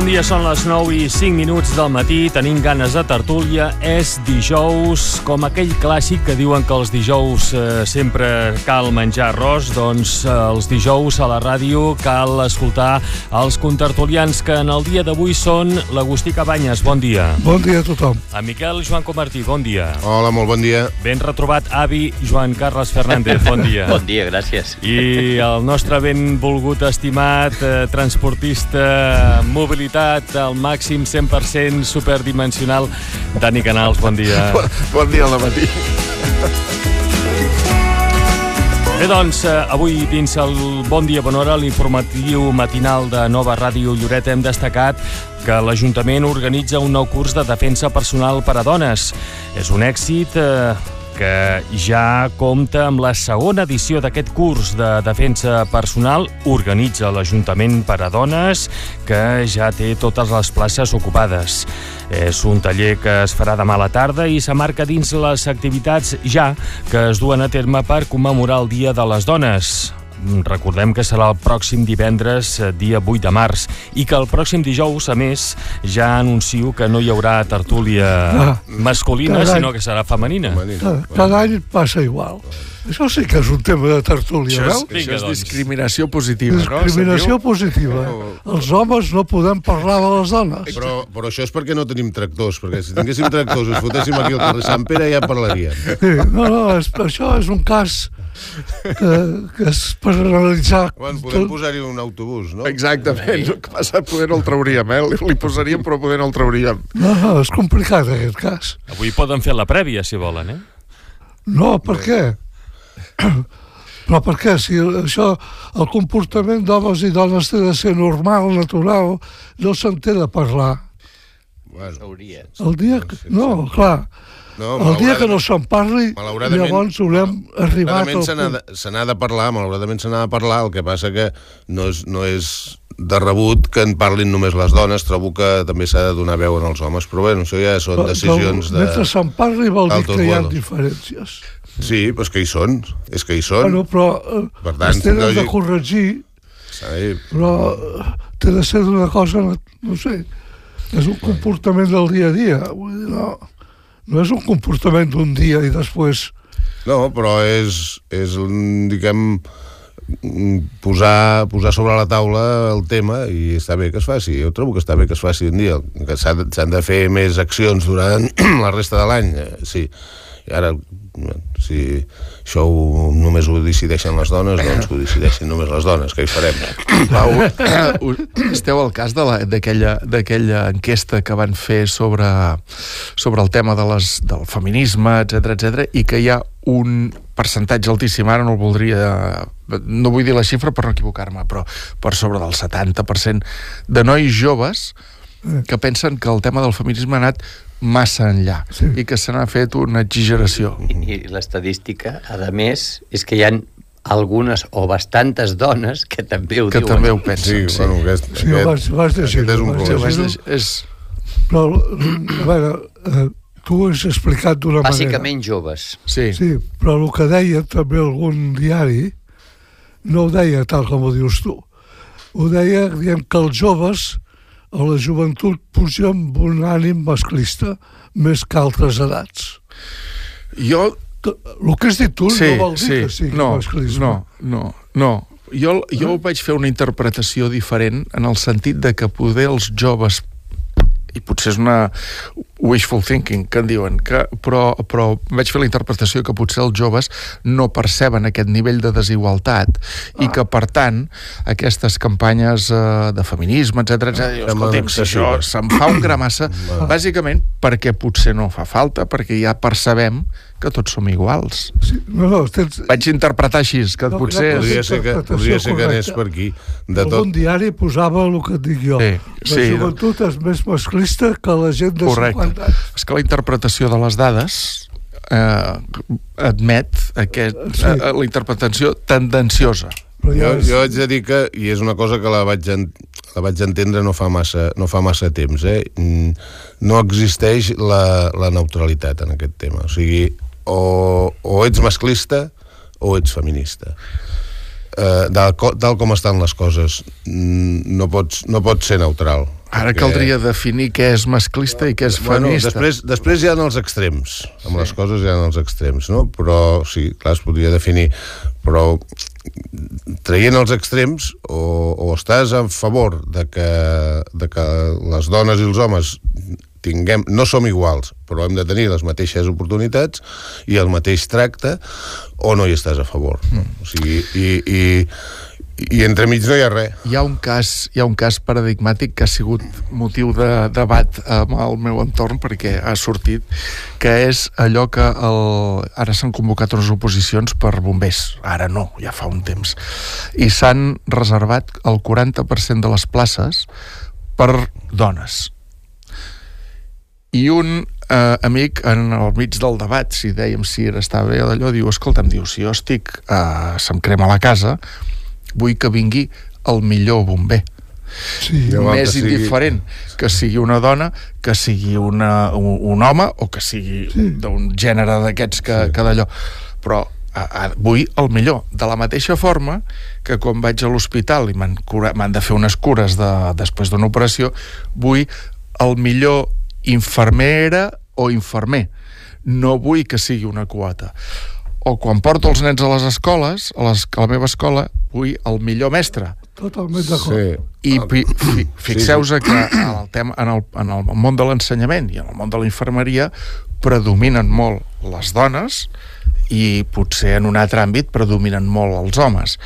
Bon dia, són les 9 i 5 minuts del matí, tenim ganes de tertúlia, és dijous, com aquell clàssic que diuen que els dijous eh, sempre cal menjar arròs, doncs eh, els dijous a la ràdio cal escoltar els contertulians que en el dia d'avui són l'Agustí Cabanyes, bon dia. Bon dia a tothom. A Miquel Joan Comartí, bon dia. Hola, molt bon dia. Ben retrobat avi Joan Carles Fernández, bon dia. Bon dia, gràcies. I el nostre ben volgut, estimat eh, transportista, mobilitat al màxim 100% superdimensional, Dani Canals, bon dia. Bon dia al matí. Bé, doncs, eh, avui dins el Bon Dia Bon Hora, l'informatiu matinal de Nova Ràdio Lloret, hem destacat que l'Ajuntament organitza un nou curs de defensa personal per a dones. És un èxit eh, que ja compta amb la segona edició d'aquest curs de defensa personal. Organitza l'Ajuntament per a dones, que ja té totes les places ocupades. És un taller que es farà demà a la tarda i s'amarca dins les activitats ja que es duen a terme per commemorar el Dia de les Dones. Recordem que serà el pròxim divendres, eh, dia 8 de març, i que el pròxim dijous, a més, ja anuncio que no hi haurà tertúlia Ah, masculina, carai. sinó que serà femenina. Cada, cada any passa igual. Això sí que és un tema de tertúlia, Això és, veus? Això és doncs. discriminació positiva, Discriminació no? positiva. Els homes no podem parlar de les dones. Però, però això és perquè no tenim tractors, perquè si tinguéssim tractors i us fotéssim aquí al carrer Sant Pere ja parlaríem. Sí, no, no, és, això és un cas que, que és per analitzar... Bueno, podem tot- posar-hi un autobús, no? Exactament, el que passa, poder no el trauríem, eh? Li, posaríem, però poder no el trauríem. No, no, és complicat aquest cas. Avui poden fer la prèvia, si volen, eh? No, per què? Però per què? Si això, el comportament d'homes i dones té de ser normal, natural, no se'n té de parlar. Bueno, Hauria. El dia que... No, clar. No, El dia que no se'n parli, llavors haurem arribat malauradament al se n'ha punt. de, se n'ha de parlar, malauradament se n'ha de parlar, el que passa que no és, no és de rebut que en parlin només les dones, trobo que també s'ha de donar veu en els homes, però bueno, això ja són decisions de... Mentre se'n parli vol dir que hi ha diferències. Sí, però és que hi són, és que hi són. Bueno, però eh, Per tant, es tenen no de corregir, Sí, però eh, té de ser d'una cosa, no, no sé, és un comportament del dia a dia. Vull dir, no, no és un comportament d'un dia i després... No, però és, és diguem, posar, posar sobre la taula el tema i està bé que es faci. Jo trobo que està bé que es faci un dia, que s'han de fer més accions durant la resta de l'any, eh, sí. I ara, si això ho, només ho decideixen les dones, doncs que ho decideixin només les dones, què hi farem? Pau, esteu al cas d'aquella enquesta que van fer sobre, sobre el tema de les, del feminisme, etc etc i que hi ha un percentatge altíssim, ara no el voldria... No vull dir la xifra per no equivocar-me, però per sobre del 70% de nois joves que pensen que el tema del feminisme ha anat massa enllà Sí. i que se n'ha fet una exageració. I l'estadística, a més, és que hi han algunes o bastantes dones que també ho Que diuen. també ho Sí, pensen. Sí, bueno, aquest, Sí, ho vas, vas aquest llegir, és un Sí, problema. és, és, Però, a veure, eh, tu ho has explicat d'una manera. Bàsicament joves. sí. Sí, però el que deia també algun diari no ho deia tal com ho dius tu. Ho deia, diem, que els joves a la joventut puja amb un ànim masclista més que altres edats. Jo El que has dit tu sí, no vol dir sí. que sigui no, masclisme. no, no, no. Jo, jo vaig fer una interpretació diferent en el sentit de que poder els joves i potser és una wishful thinking que en diuen, que, però, però vaig fer la interpretació que potser els joves no perceben aquest nivell de desigualtat i que, per tant, aquestes campanyes eh, de feminisme, etc etc. Semblen escolti'm, si això se'm fa un gramassa, bàsicament perquè potser no fa falta, perquè ja percebem que tots som iguals. Sí, no, no, tens... Vaig interpretar així, que No, potser... no, Podria ser que, podria ser que anés per aquí. De Algun tot, diari posava el que et dic jo. Sí, la sí, joventut és més masclista que la gent de Correcte. 50 anys. És que la interpretació de les dades eh, admet aquest, Sí. eh, la interpretació tendenciosa. Però jo, ja és- jo haig de dir que, i és una cosa que la vaig, en, la vaig entendre no fa massa, no fa massa temps, eh? Mm, no existeix la, la neutralitat en aquest tema. O sigui, o, o ets masclista o ets feminista. Eh, tal, co- tal com estan les coses, mm, no pots, no pots ser neutral. Ara caldria definir què és masclista i què és feminista. Bueno, després, després hi ha els extrems, amb sí. les coses hi ha els extrems, no? Però sí, clar, es podria definir, però traient els extrems o, o estàs a favor de que, de que les dones i els homes tinguem, no som iguals, però hem de tenir les mateixes oportunitats i el mateix tracte, o no hi estàs a favor. Mm. O sigui, i, i, i entremig no hi ha res. Hi ha un cas, hi ha un cas paradigmàtic que ha sigut motiu de debat amb el meu entorn perquè ha sortit, que és allò que el... ara s'han convocat unes oposicions per bombers. Ara no, ja fa un temps. I s'han reservat el 40% de les places per dones i un eh, amic en el mig del debat, si dèiem si era estar bé o d'allò, diu, escolta'm, diu, si jo estic, eh, se'm crema la casa, vull que vingui el millor bomber. Sí, més que indiferent sigui... que sigui una dona, que sigui una, un, un home o que sigui sí. d'un gènere d'aquests que, sí. que d'allò. Però a, a, vull el millor. De la mateixa forma que quan vaig a l'hospital i m'han de fer unes cures de, després d'una operació, vull el millor infermera o infermer. No vull que sigui una quota. O quan porto els nens a les escoles, a, les, a la meva escola, vull el millor mestre. Totalment d'acord. Sí. I fi, fi, fixeu-vos que en el, tema, en, el, en el món de l'ensenyament i en el món de la infermeria predominen molt les dones i potser en un altre àmbit predominen molt els homes.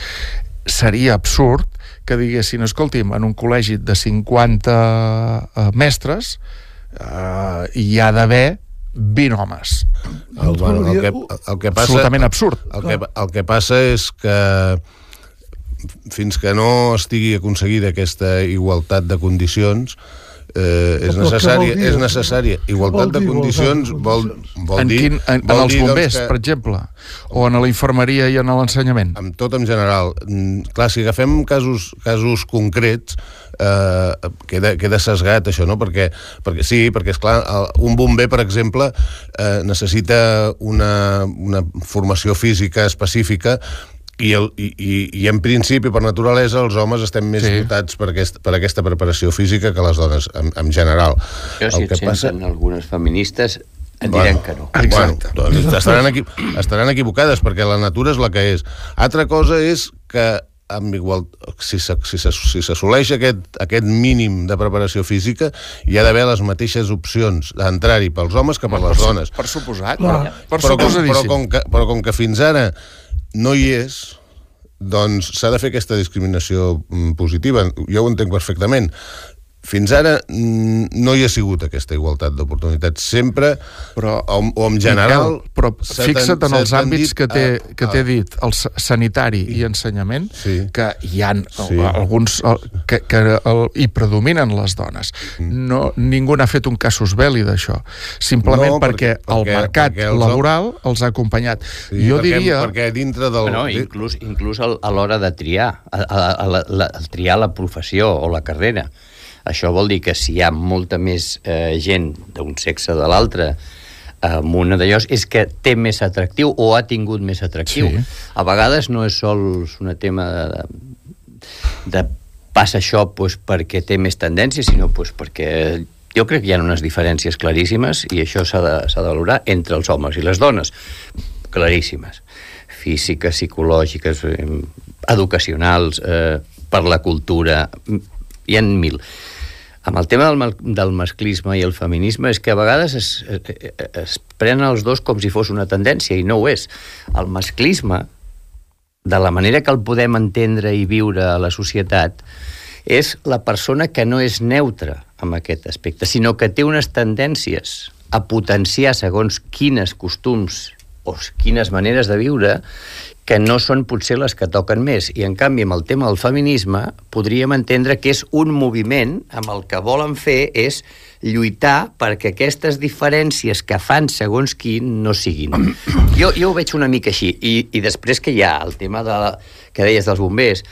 Seria absurd que diguessin, escolti'm, en un col·legi de 50 eh, mestres uh, hi ha d'haver 20 homes. El, bueno, el, que, el que passa, Absolutament absurd. El que, el que passa és que fins que no estigui aconseguida aquesta igualtat de condicions, eh, és, necessària, és necessària. Igualtat de condicions vol, vol en dir... Quin, en, vol en els doncs, bombers, doncs, que, per exemple, o en la infermeria i en l'ensenyament? Amb tot en general. Mm, clar, si agafem casos, casos concrets, eh, queda, queda sesgat això, no? Perquè, perquè sí, perquè és clar, un bomber, per exemple, eh, necessita una, una formació física específica i, el, i, i, i en principi, per naturalesa, els homes estem més sí. dotats per, aquest, per aquesta preparació física que les dones, en, en general. Jo, si el que et passa... senten algunes feministes, et diran que no. Exacte. Bueno, doncs estaran, equi estaran equivocades, perquè la natura és la que és. Altra cosa és que amb igual, si s'assoleix si aquest, aquest mínim de preparació física, hi ha d'haver les mateixes opcions d'entrar-hi pels homes que per les dones. Per suposat, però, per però, com, però, com que, però com que fins ara no hi és, doncs s'ha de fer aquesta discriminació mm, positiva. Jo ho entenc perfectament fins ara mm, no hi ha sigut aquesta igualtat d'oportunitats. Sempre, però, o, o en general... Miquel, però fixa't en els àmbits que t'he que t'he dit, el sanitari i ensenyament, sí. que hi han sí. alguns que, que el, hi predominen les dones. Mm. No, ningú n'ha fet un casus belli d'això. Simplement no, perquè, perquè el mercat perquè els laboral els ha acompanyat. Sí, jo perquè, diria... Perquè dintre del... Bueno, inclús, inclús a l'hora de triar, a, a, a, a, a, a triar la professió o la carrera. Això vol dir que si hi ha molta més eh, gent d'un sexe de l'altre amb una d'allòs és que té més atractiu o ha tingut més atractiu. Sí. A vegades no és sols un tema de, de passa això pues, perquè té més tendència, sinó pues, perquè jo crec que hi ha unes diferències claríssimes i això s'ha de, de valorar entre els homes i les dones, claríssimes. Físiques, psicològiques, eh, educacionals, eh, per la cultura, hi ha mil amb el tema del, del masclisme i el feminisme és que a vegades es, es, es prenen els dos com si fos una tendència i no ho és. El masclisme, de la manera que el podem entendre i viure a la societat, és la persona que no és neutra en aquest aspecte, sinó que té unes tendències a potenciar segons quines costums o quines maneres de viure que no són potser les que toquen més. I, en canvi, amb el tema del feminisme, podríem entendre que és un moviment amb el que volen fer és lluitar perquè aquestes diferències que fan segons qui no siguin. Jo, jo ho veig una mica així. I, i després que hi ha el tema de, que deies dels bombers,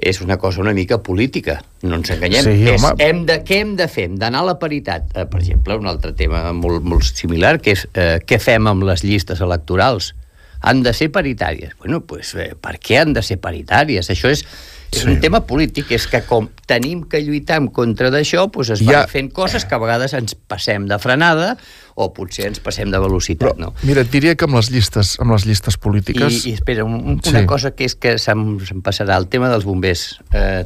és una cosa una mica política, no ens enganyem. Sí, és, hem de, què hem de fer? Hem d'anar a la paritat. Eh, per exemple, un altre tema molt, molt similar, que és eh, què fem amb les llistes electorals han de ser paritàries. Bueno, pues, eh, per què han de ser paritàries? Això és, és sí. un tema polític, és que com tenim que lluitar en contra d'això, doncs es van Ja. fent coses que a vegades ens passem de frenada o potser ens passem de velocitat, no? Mira, et diria que amb les llistes, amb les llistes polítiques... I, i espera, un, un, una Sí. cosa que és que se'm, se'm passarà, el tema dels bombers. Eh,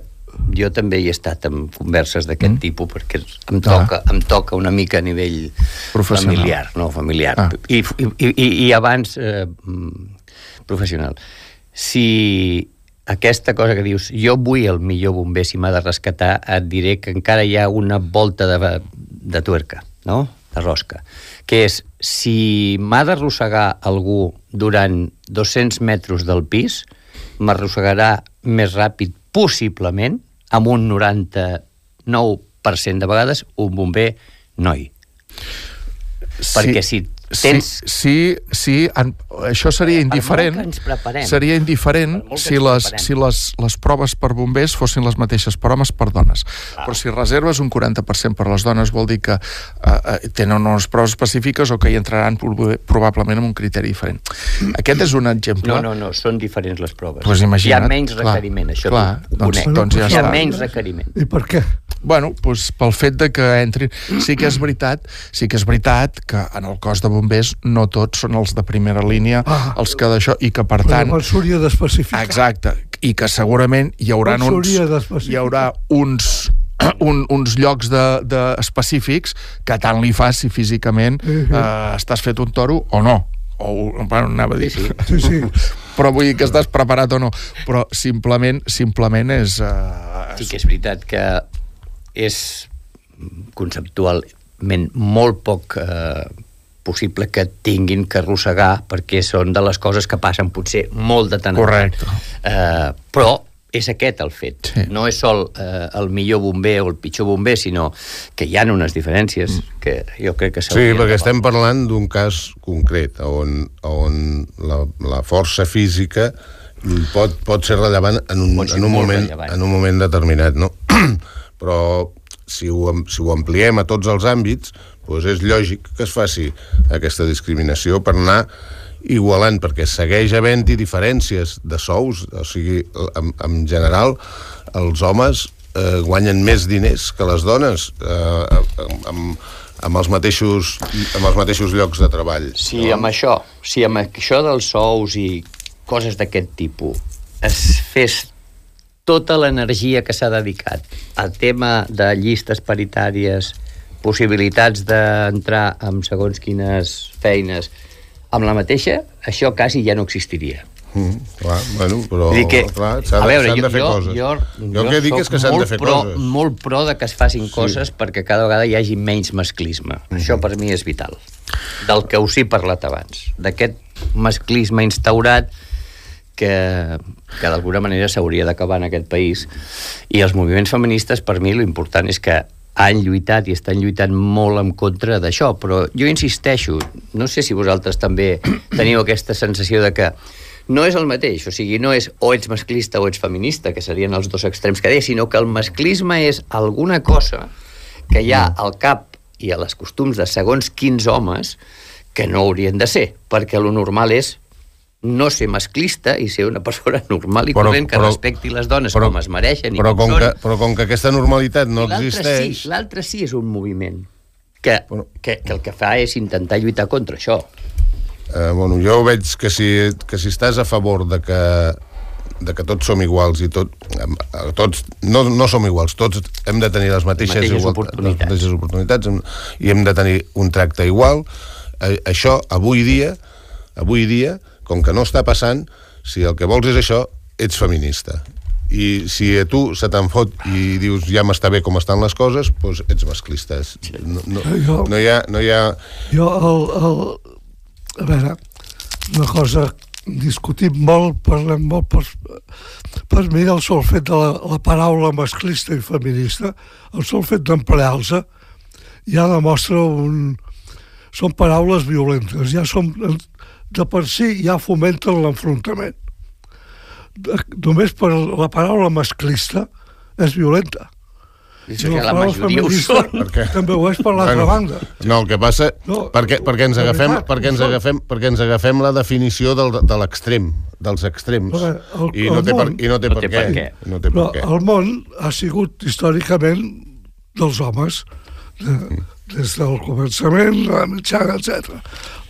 jo també hi he estat en converses d'aquest mm. tipus perquè em toca, ah. em toca una mica a nivell familiar, no, familiar. Ah. I, i, i, I abans eh, mm, professional. Si aquesta cosa que dius, jo vull el millor bomber si m'ha de rescatar, et diré que encara hi ha una volta de, de tuerca, no?, de rosca, que és, si m'ha d'arrossegar algú durant 200 metres del pis, m'arrossegarà més ràpid, possiblement, amb un 99% de vegades, un bomber noi. Perquè si tens... Sí, sí, sí en, això seria Per molt indiferent. que ens preparem. Seria indiferent si, les, si les, les proves per bombers fossin les mateixes per homes per dones. Ah. Però si reserves un 40% per les dones vol dir que eh, eh, tenen unes proves específiques o que hi entraran prob- probablement amb un criteri diferent. Aquest és un exemple. No, no, no, són diferents les proves. Pues Hi ha imagina't, menys clar, requeriment, això clar, t'ho doncs- conec. doncs ja Hi ha està. menys requeriment. I per què? Bueno, doncs pel fet de que entrin... Sí que és veritat, sí que és veritat que en el cos de bombers no tots són els de primera línia, Ah. els que d'això, i que per Però tant... llavors s'hauria d'especificar. Exacte, i que segurament hi haurà uns, hi haurà uns, un, uns llocs de, de específics que tant li fa si físicament Mhm. eh, estàs fet un toro o no o bueno, anava a dir Sí, Sí, sí. però vull dir que estàs preparat o no però simplement simplement és uh, Sí que és veritat que és conceptualment molt poc eh, possible que tinguin que arrossegar perquè són de les coses que passen potser molt de tant. Correcte. Eh, però és aquest el fet. Sí. No és sol eh, el millor bomber o el pitjor bomber, sinó que hi ha unes diferències que jo crec que Sí, perquè estem parlant d'un cas concret on, on la, la força física pot, pot ser rellevant en un, en un, moment, rellevant. en un moment determinat, no? Però si ho, si ho ampliem a tots els àmbits, doncs és lògic que es faci aquesta discriminació per anar igualant, perquè segueix havent-hi diferències de sous, o sigui, en, en general, els homes eh, guanyen més diners que les dones eh, amb, amb, els mateixos, amb els mateixos llocs de treball. Si amb això, si amb això dels sous i coses d'aquest tipus es fes tota l'energia que s'ha dedicat al tema de llistes paritàries, possibilitats d'entrar amb segons quines feines, amb la mateixa, això quasi ja no existiria. Mm, clar, bueno, però Vull dir que, clar, s'ha a de, veure, s'han jo, de fer jo, coses. jo, jo el que dic és que s'han de fer pro, coses. Molt pro de que es facin coses perquè cada vegada hi hagi menys masclisme. Mhm. Això per mi és vital. Del que us he parlat abans. D'aquest masclisme instaurat que, que d'alguna manera s'hauria d'acabar en aquest país. I els moviments feministes, per mi, lo important és que han lluitat i estan lluitant molt en contra d'això, però jo insisteixo, no sé si vosaltres també teniu aquesta sensació de que no és el mateix, o sigui, no és o ets masclista o ets feminista, que serien els dos extrems que deia, sinó que el masclisme és alguna cosa que hi ha al cap i a les costums de segons quins homes que no haurien de ser, perquè lo normal és no ser masclista i ser una persona normal i Però- corrent que però- respecti les dones però- com es mereixen i Però com, com, són. que, però com que aquesta normalitat no I existeix... Sí, l'altre sí és un moviment que, Bueno. que, que el que fa és intentar lluitar contra això. Eh, bueno, jo veig que si, que si estàs a favor de que, de que tots som iguals i tot, tots no, no som iguals, tots hem de tenir les mateixes, Mateixes igual- oportunitats. les mateixes oportunitats i hem de tenir un tracte igual. Eh, això, avui dia, avui dia, com que no està passant, si el que vols és això, ets feminista. I si a tu se te'n fot i dius ja m'està bé com estan les coses, doncs ets masclista. No, no, Jo- no, hi ha, no hi ha... Jo, el, el, a veure, una cosa discutim molt, parlem molt, per, per mi el sol fet de la, la paraula masclista i feminista, el sol fet d'emplear-se, ja demostra un... Són paraules violentes, ja són, de per si ja fomenten l'enfrontament. Només per la paraula masclista és violenta. No, que la el majoria ho són. Per què? També ho és per l'altra Bueno, banda. No, el que passa... No, perquè, perquè, ens agafem, veritat, perquè, ens agafem, perquè ens agafem la definició del, de l'extrem, dels extrems. Però, el- I, no el té per, món- I no té No per té què. per què. No té per Però què. el món ha sigut històricament dels homes, de, des del començament, la mitjana, etc.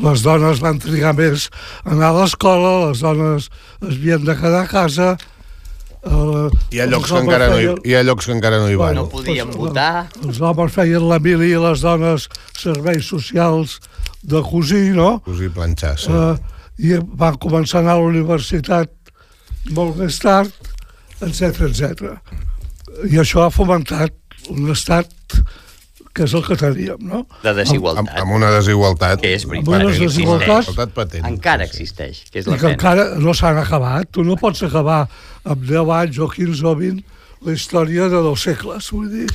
Les dones van trigar més a anar a l'escola, les dones es havien de quedar a casa... Eh, Hi ha, els llocs que encara no hi, feien- hi ha llocs que encara no hi van. No podien doncs, votar. Els homes feien la mili i les dones serveis socials de cosir, no? Cosir planxar, sí. Uh, I van començar a anar a la universitat molt més tard, etc etc. I això ha fomentat un estat que és el que teníem, no? De amb, desigualtat. amb una desigualtat. Que és veritat. Amb unes que desigualtats- existeix. desigualtat patent. Encara existeix, que és I la que pena. encara no s'han acabat. Tu no pots acabar amb 10 anys o 15 o 20 la història de dos segles, vull dir.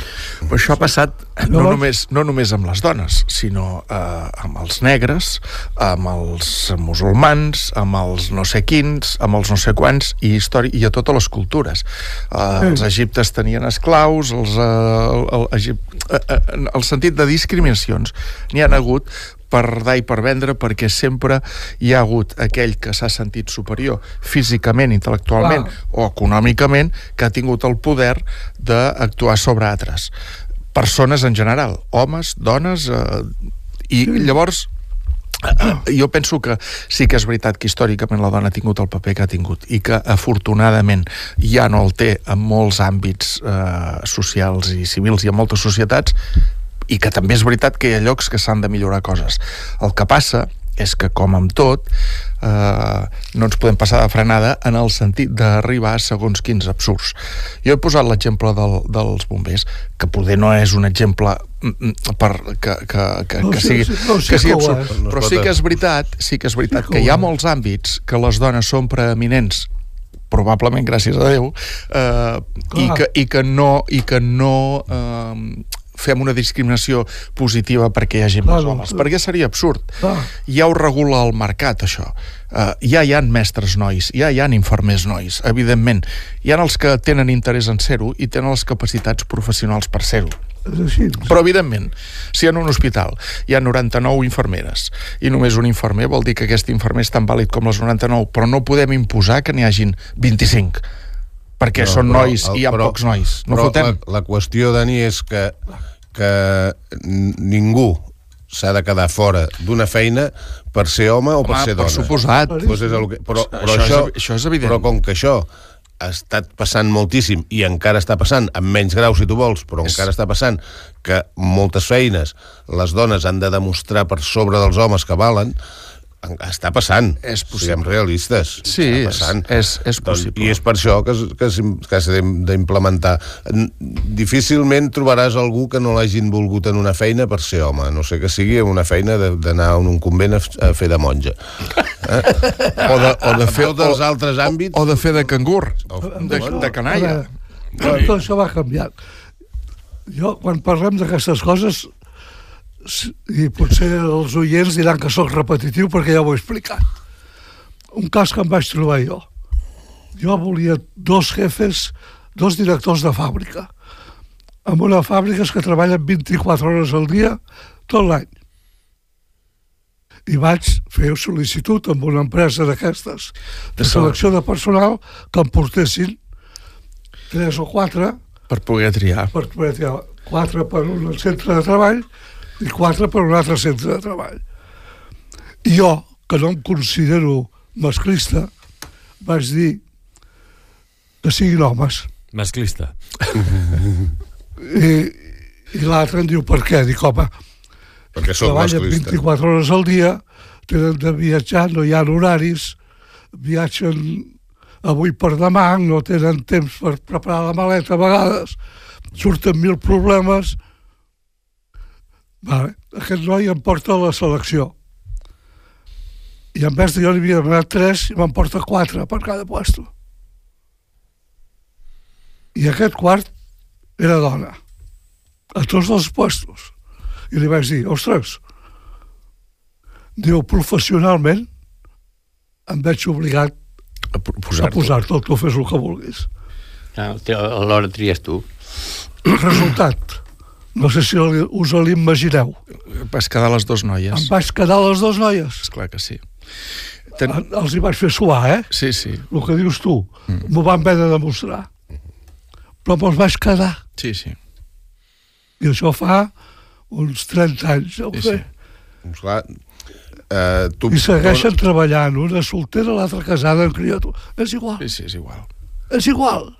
Però això ha passat no Llavors- només, no només amb les dones, sinó eh, amb els negres, amb els musulmans, amb els no sé quins, amb els no sé quants, i, història, i a totes les cultures. Eh, els egiptes tenien esclaus, els, eh, el, el, Egip... eh, eh, el sentit de discriminacions n'hi han hagut per dar i per vendre perquè sempre hi ha hagut aquell que s'ha sentit superior físicament, intel·lectualment Clar. o econòmicament que ha tingut el poder d'actuar sobre altres persones en general, homes, dones eh, i llavors eh, jo penso que sí que és veritat que històricament la dona ha tingut el paper que ha tingut i que afortunadament ja no el té en molts àmbits eh, socials i civils i en moltes societats i que també és veritat que hi ha llocs que s'han de millorar coses. El que passa és que, com amb tot, eh, no ens podem passar de frenada en el sentit d'arribar a segons quins absurds. Jo he posat l'exemple del, dels bombers, que poder no és un exemple mm, mm, per, que, que, que, No, que sigui, sí, no, sí que sigui absurd. No Però sí que és veritat, sí que és veritat Sí que hi ha molts àmbits que les dones són preeminents probablement gràcies a Déu eh, i, que, i que no, i que no eh, fem una discriminació positiva perquè hi hagi més homes, perquè seria absurd. Clar. Ja ho regula el mercat, això. Uh, ja hi han mestres nois, ja hi han infermers nois, evidentment. Hi han els que tenen interès en ser-ho i tenen les capacitats professionals per ser-ho. Però, evidentment, si en un hospital hi ha 99 infermeres i només un infermer, vol dir que aquest infermer és tan vàlid com les 99, però no podem imposar que n'hi hagin 25 perquè No, són però nois el- i hi ha però- pocs nois. No però fotem. La, la qüestió, Dani, és que, que ningú s'ha de quedar fora d'una feina per ser home o per Home, ser per dona. suposat. Pues és el que, però, però Això és això, evi- això és evident. Però com que això ha estat passant moltíssim i encara està passant, amb menys grau si tu vols, però És- encara està passant que moltes feines les dones han de demostrar per sobre dels homes que valen, en- està passant. És possible. Siguem realistes. Sí, està és- passant. és- és Doncs, possible. I és per això que, que, que s'ha d'im- d'implementar. Difícilment trobaràs algú que no l'hagin volgut en una feina per ser home, no sé que sigui una feina de- d'anar a un convent a, fer de monja. Eh? O de, o de fer, o, altres àmbits... o de fer de cangur, O- de, de canalla. Tot això va canviant. Jo, quan parlem d'aquestes coses, i potser els oients diran que sóc repetitiu perquè ja ho he explicat. Un cas que em vaig trobar jo. Jo volia dos jefes, dos directors de fàbrica, amb una fàbrica que treballen 24 hores al dia tot l'any. I vaig fer sol·licitud amb una empresa d'aquestes de selecció de personal que em portessin tres o quatre Per poder triar. per poder triar quatre per un centre de treball i quatre per un altre centre de treball. I jo, que no em considero masclista, vaig dir que siguin homes. Masclista. I, i l'altre em diu per què? Dic, home, perquè sóc treballen masclista. 24 hores al dia, tenen de viatjar, no hi ha horaris, viatgen avui per demà, no tenen temps per preparar la maleta a vegades, surten mil problemes. Vale. Aquest noi em porta a la selecció. I en vez de jo li havia demanat tres, i me'n porta quatre per cada puesto. I aquest quart era dona, a tots els puestos. I li vaig dir, ostres, diu, professionalment em veig obligat A a posar-te. posar-te, tu fes el que vulguis. Ah, Alhora tries tu. Resultat. No sé si us l'imagineu. Vas quedar les dues Em noies. vaig quedar les dues noies. Esclar que sí. Ten... Els hi vaig fer suar, eh? Sí, sí. El que dius tu. M'ho van haver de demostrar. Però me'ls vaig quedar. Sí, sí. I això fa uns 30 anys, ho Sí, sé. sí. Esclar, eh, tu, I segueixen treballant, una soltera, l'altra casada amb criatura. És igual, Sí, sí, és igual. és igual.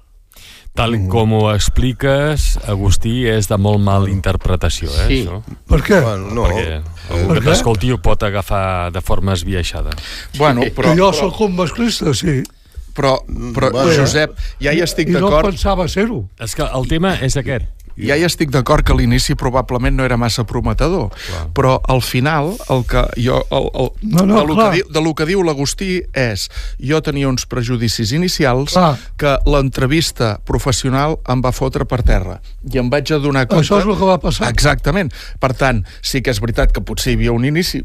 Tal com ho expliques, Agustí, és de molt mal interpretació, eh, Sí. això? Per què? Bueno, no, Perquè algú Per que què? t'escolti ho pot agafar de forma esbiaixada. Bueno, però, jo però, sóc un masclista, sí. però, però Bueno. Josep, ja hi estic I no d'acord pensava ser-ho. És que el tema és aquest. Ja hi estic d'acord que l'inici probablement no era massa prometedor, Clar. però al final el que jo el, el, No, no, de, lo clar. que diu, de lo que diu l'Agustí és jo tenia uns prejudicis inicials Clar. que l'entrevista professional em va fotre per terra i em vaig adonar compte... Això és el que va passar. Exactament. Per tant, sí que és veritat que potser hi havia un inici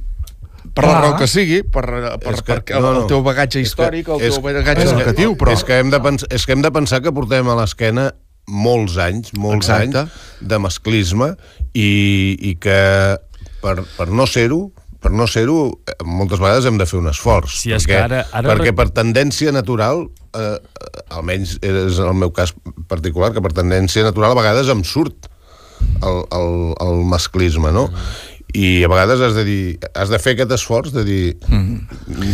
per la Clar. raó que sigui, per, per, que- perquè no, el, no. el teu bagatge És que- històric, el és- teu bagatge és que- educatiu, però... És que, hem de pensar, és que hem de pensar que portem a l'esquena molts anys, molts Exacte. anys de masclisme i, i que per, per no ser-ho per no ser-ho, eh, moltes vegades hem de fer un esforç. Sí, és perquè, que ara- ara- perquè per tendència natural, eh, eh, almenys és el meu cas particular, que per tendència natural a vegades em surt el, el, el masclisme, no? I a vegades has de dir, has de fer aquest esforç de dir,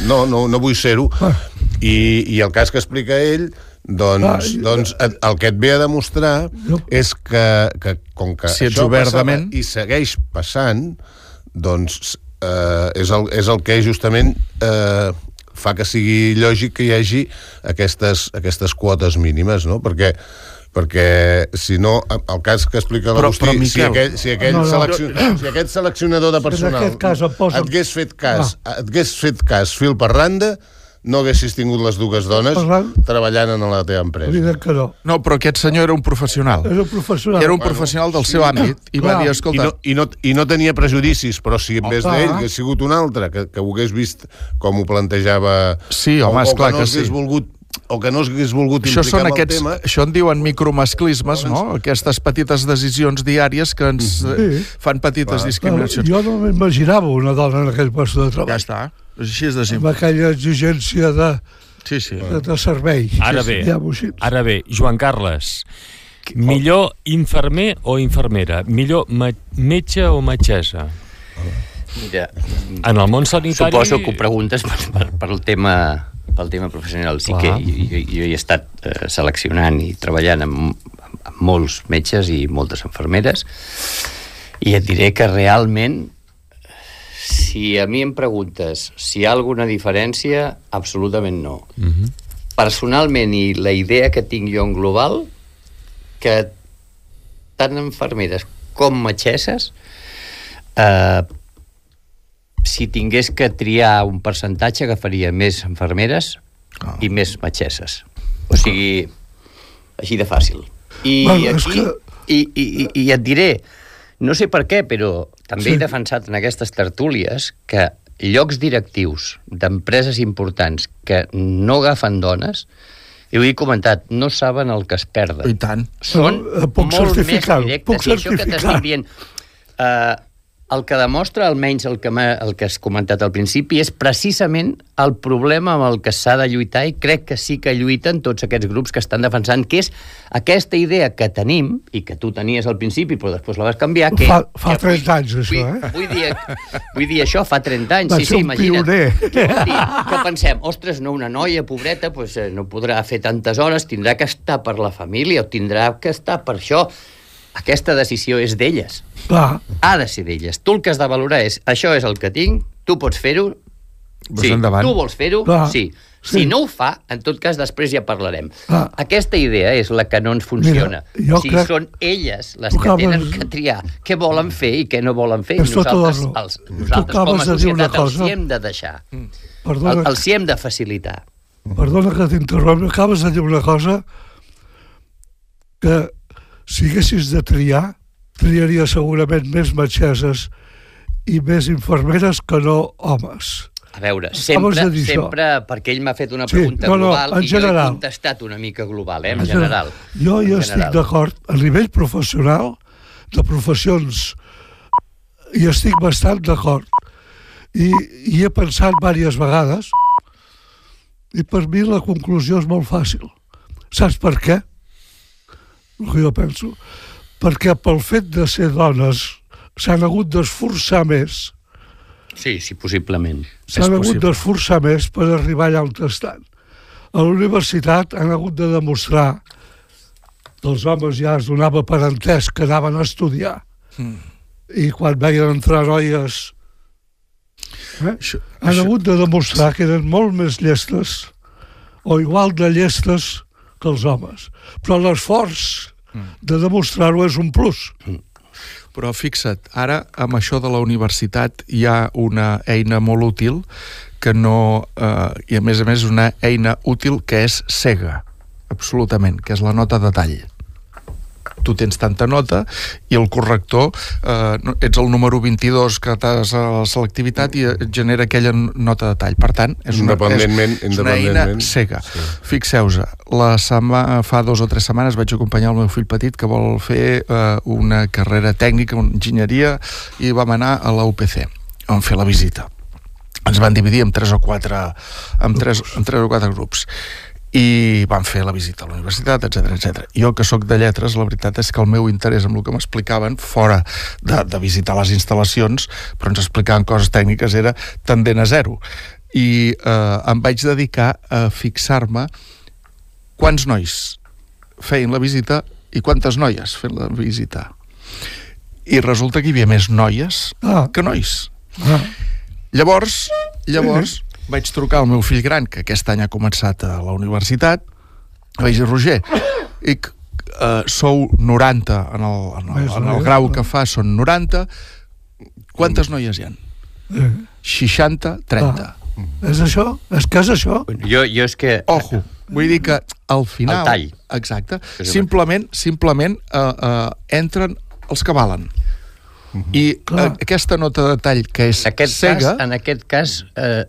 no, no, no vull ser-ho. I, I el cas que explica ell, doncs, Ah, doncs el que et ve a demostrar Jo- és que, que com que Si això obertament- passava i segueix passant, doncs eh, és, el, és el que justament eh, fa que sigui lògic que hi hagi aquestes, aquestes quotes mínimes, no? Perquè perquè si no, el cas que explica Però- l'Agustí, si, aquell, si, aquell No, no. seleccion, si aquest seleccionador de personal aquest cas posen- et hagués fet cas, et hagués fet cas fil per randa, no haguessis tingut les dues dones Parlant- treballant en la teva empresa. Evident que no. No, però aquest senyor era un professional. Era un professional. Era un professional del seu àmbit i va Clar. dir, I escolta, no, i, no, I no tenia prejudicis, però si en vez d'ell hagués sigut un altre, que, que ho hagués vist com ho plantejava... Sí, home, o, o esclar que no que sí. volgut o que no s'hagués volgut això implicar són en aquests, el tema... això en diuen micromasclismes, no? Aquestes petites decisions diàries que ens eh, Sí. fan petites Clar. discriminacions. Jo no m'imaginava una dona en aquell lloc de Ja treball. Està. És així de Amb simple. aquella exigència de, Sí, sí. de, de servei. Ara bé, així. ara bé, Joan Carles, millor infermer o infermera? Millor me metge o metgessa? Mira, En el món sanitari... suposo que ho preguntes per, per, per el tema pel tema professional. Sí Clar. que jo, jo, jo he estat eh, seleccionant i treballant amb, amb molts metges i moltes infermeres i et diré que realment si a mi em preguntes si hi ha alguna diferència, absolutament no. Uh -huh. Personalment, i la idea que tinc jo en global, que tant infermeres com metgesses, eh, si tingués que triar un percentatge, agafaria més infermeres Ah. i més metgesses. O sigui, així de fàcil. I, Bueno, aquí, que- i, i, i, i et diré, no sé per què, però també Sí. he defensat en aquestes tertúlies que llocs directius d'empreses importants que no agafen dones, i ho he comentat, no saben el que es perden. I tant. Són Bueno, eh, puc molt més directes. puc I això que t'estic dient... Uh, el que demostra, almenys el que, el que has comentat al principi, és precisament el problema amb el que s'ha de lluitar i crec que sí que lluiten tots aquests grups que estan defensant, que és aquesta idea que tenim, i que tu tenies al principi però després la vas canviar, que... Fa- fa que 30 anys, això, vull, eh? Vull dir, vull dir això, fa 30 anys, Va sí, sí, imagina't. pioner. Què vol dir? Que pensem, ostres, no, una noia pobreta pues, eh, no podrà fer tantes hores, tindrà que estar per la família o tindrà que estar per això. Aquesta decisió és d'elles. Clar, Ha de ser d'elles. Tu el que has de valorar és, això és el que tinc, tu pots fer-ho, sí, endavant. tu vols fer-ho, sí. sí. Si no ho fa, en tot cas, després ja parlarem. Clar. Aquesta idea és la que no ens funciona. Mira, o sigui, crec- són elles les Tu que acabes- tenen que triar què volen fer i què no volen fer. És nosaltres, els, nosaltres com a societat, els cosa. hi hem de deixar. perdona, El, els hi hem de facilitar. perdona que t'interrompi, acabes de dir una cosa que si haguessis de triar, triaria segurament més metgesses i més infermeres que no homes. A veure, sempre, sempre perquè ell m'ha fet una Sí, pregunta no, no, global en i jo he general. contestat una mica global, eh, en, En general. Jo En hi estic general. d'acord. A nivell professional, de professions, hi estic bastant d'acord. I hi he pensat diverses vegades i per mi la conclusió és molt fàcil. Saps per què? El que jo penso. Perquè pel fet de ser dones s'han hagut d'esforçar més Sí, sí, possiblement. s'han hagut possible. d'esforçar més per arribar allà on estan. A la universitat han hagut de demostrar que els homes ja es donava per entès que anaven a estudiar. Mm. I quan veien entrar noies eh, Això, han això, hagut de demostrar que eren molt més llestes o igual de llestes que els homes. Però l'esforç de demostrar-ho és un plus. Però fixa't, ara amb això de la universitat hi ha una eina molt útil que no... Eh, I a més a més una eina útil que és cega, absolutament, que és la nota de tall. Tu tens tanta nota i el corrector, eh, ets el número 22 que t'has a la selectivitat i et genera aquella nota de tall. Per tant, és una, Independentment- és, és una eina cega. sí. Fixeu-vos, la setmana, fa dos o tres setmanes vaig acompanyar el meu fill petit que vol fer eh, una carrera tècnica, una enginyeria, i vam anar a la UPC. Vam fer la visita. Ens van dividir en tres o quatre, en tres, en tres o quatre grups i van fer la visita a la universitat, etc etc. Jo, que sóc de lletres, la veritat és que el meu interès amb el que m'explicaven, fora de, de visitar les instal·lacions, però ens explicaven coses tècniques, era tendent a zero. I eh, em vaig dedicar a fixar-me quants nois feien la visita i quantes noies feien la visita. I resulta que hi havia més noies Ah. que nois. Ah, Llavors, llavors vaig trucar al meu fill gran, que aquest any ha començat a la universitat, i vaig dir, Roger, i, uh, sou 90 en el, en el, en el grau que fa, són 90, quantes noies hi ha? eh, 60, 30. és això? És que és això? Jo, jo és que... Ojo, vull dir que al final... El tall. Exacte. Simplement, simplement uh, uh, entren els que valen. I uh, Clar. aquesta nota de tall que és En aquest cega... cas, en aquest cas eh,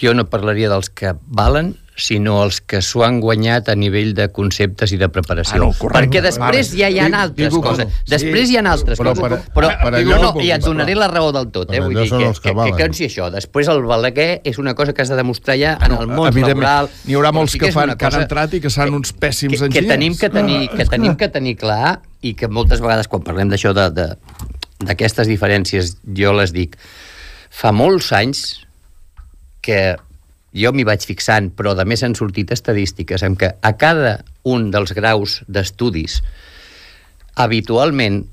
jo no parlaria dels que valen, sinó els que s'ho han guanyat a nivell de conceptes i de preparació. Ah, no, correcte. Perquè després ja hi ha Dic- altres dic-ho coses. com- Després hi ha altres però coses. per- però, per no, allò no, i et donaré la raó del tot. Eh? Vull dir que, que que, que consti això. Després el balaguer és una cosa que has de demostrar ja en el món laboral. n'hi haurà Però molts sí que, fan, que han entrat i que seran uns pèssims que, que enginyers. tenim que tenir, que tenim que tenir clar i que moltes vegades quan parlem d'això d'aquestes diferències jo les dic fa molts anys que jo m'hi vaig fixant, però de més han sortit estadístiques en què a cada un dels graus d'estudis habitualment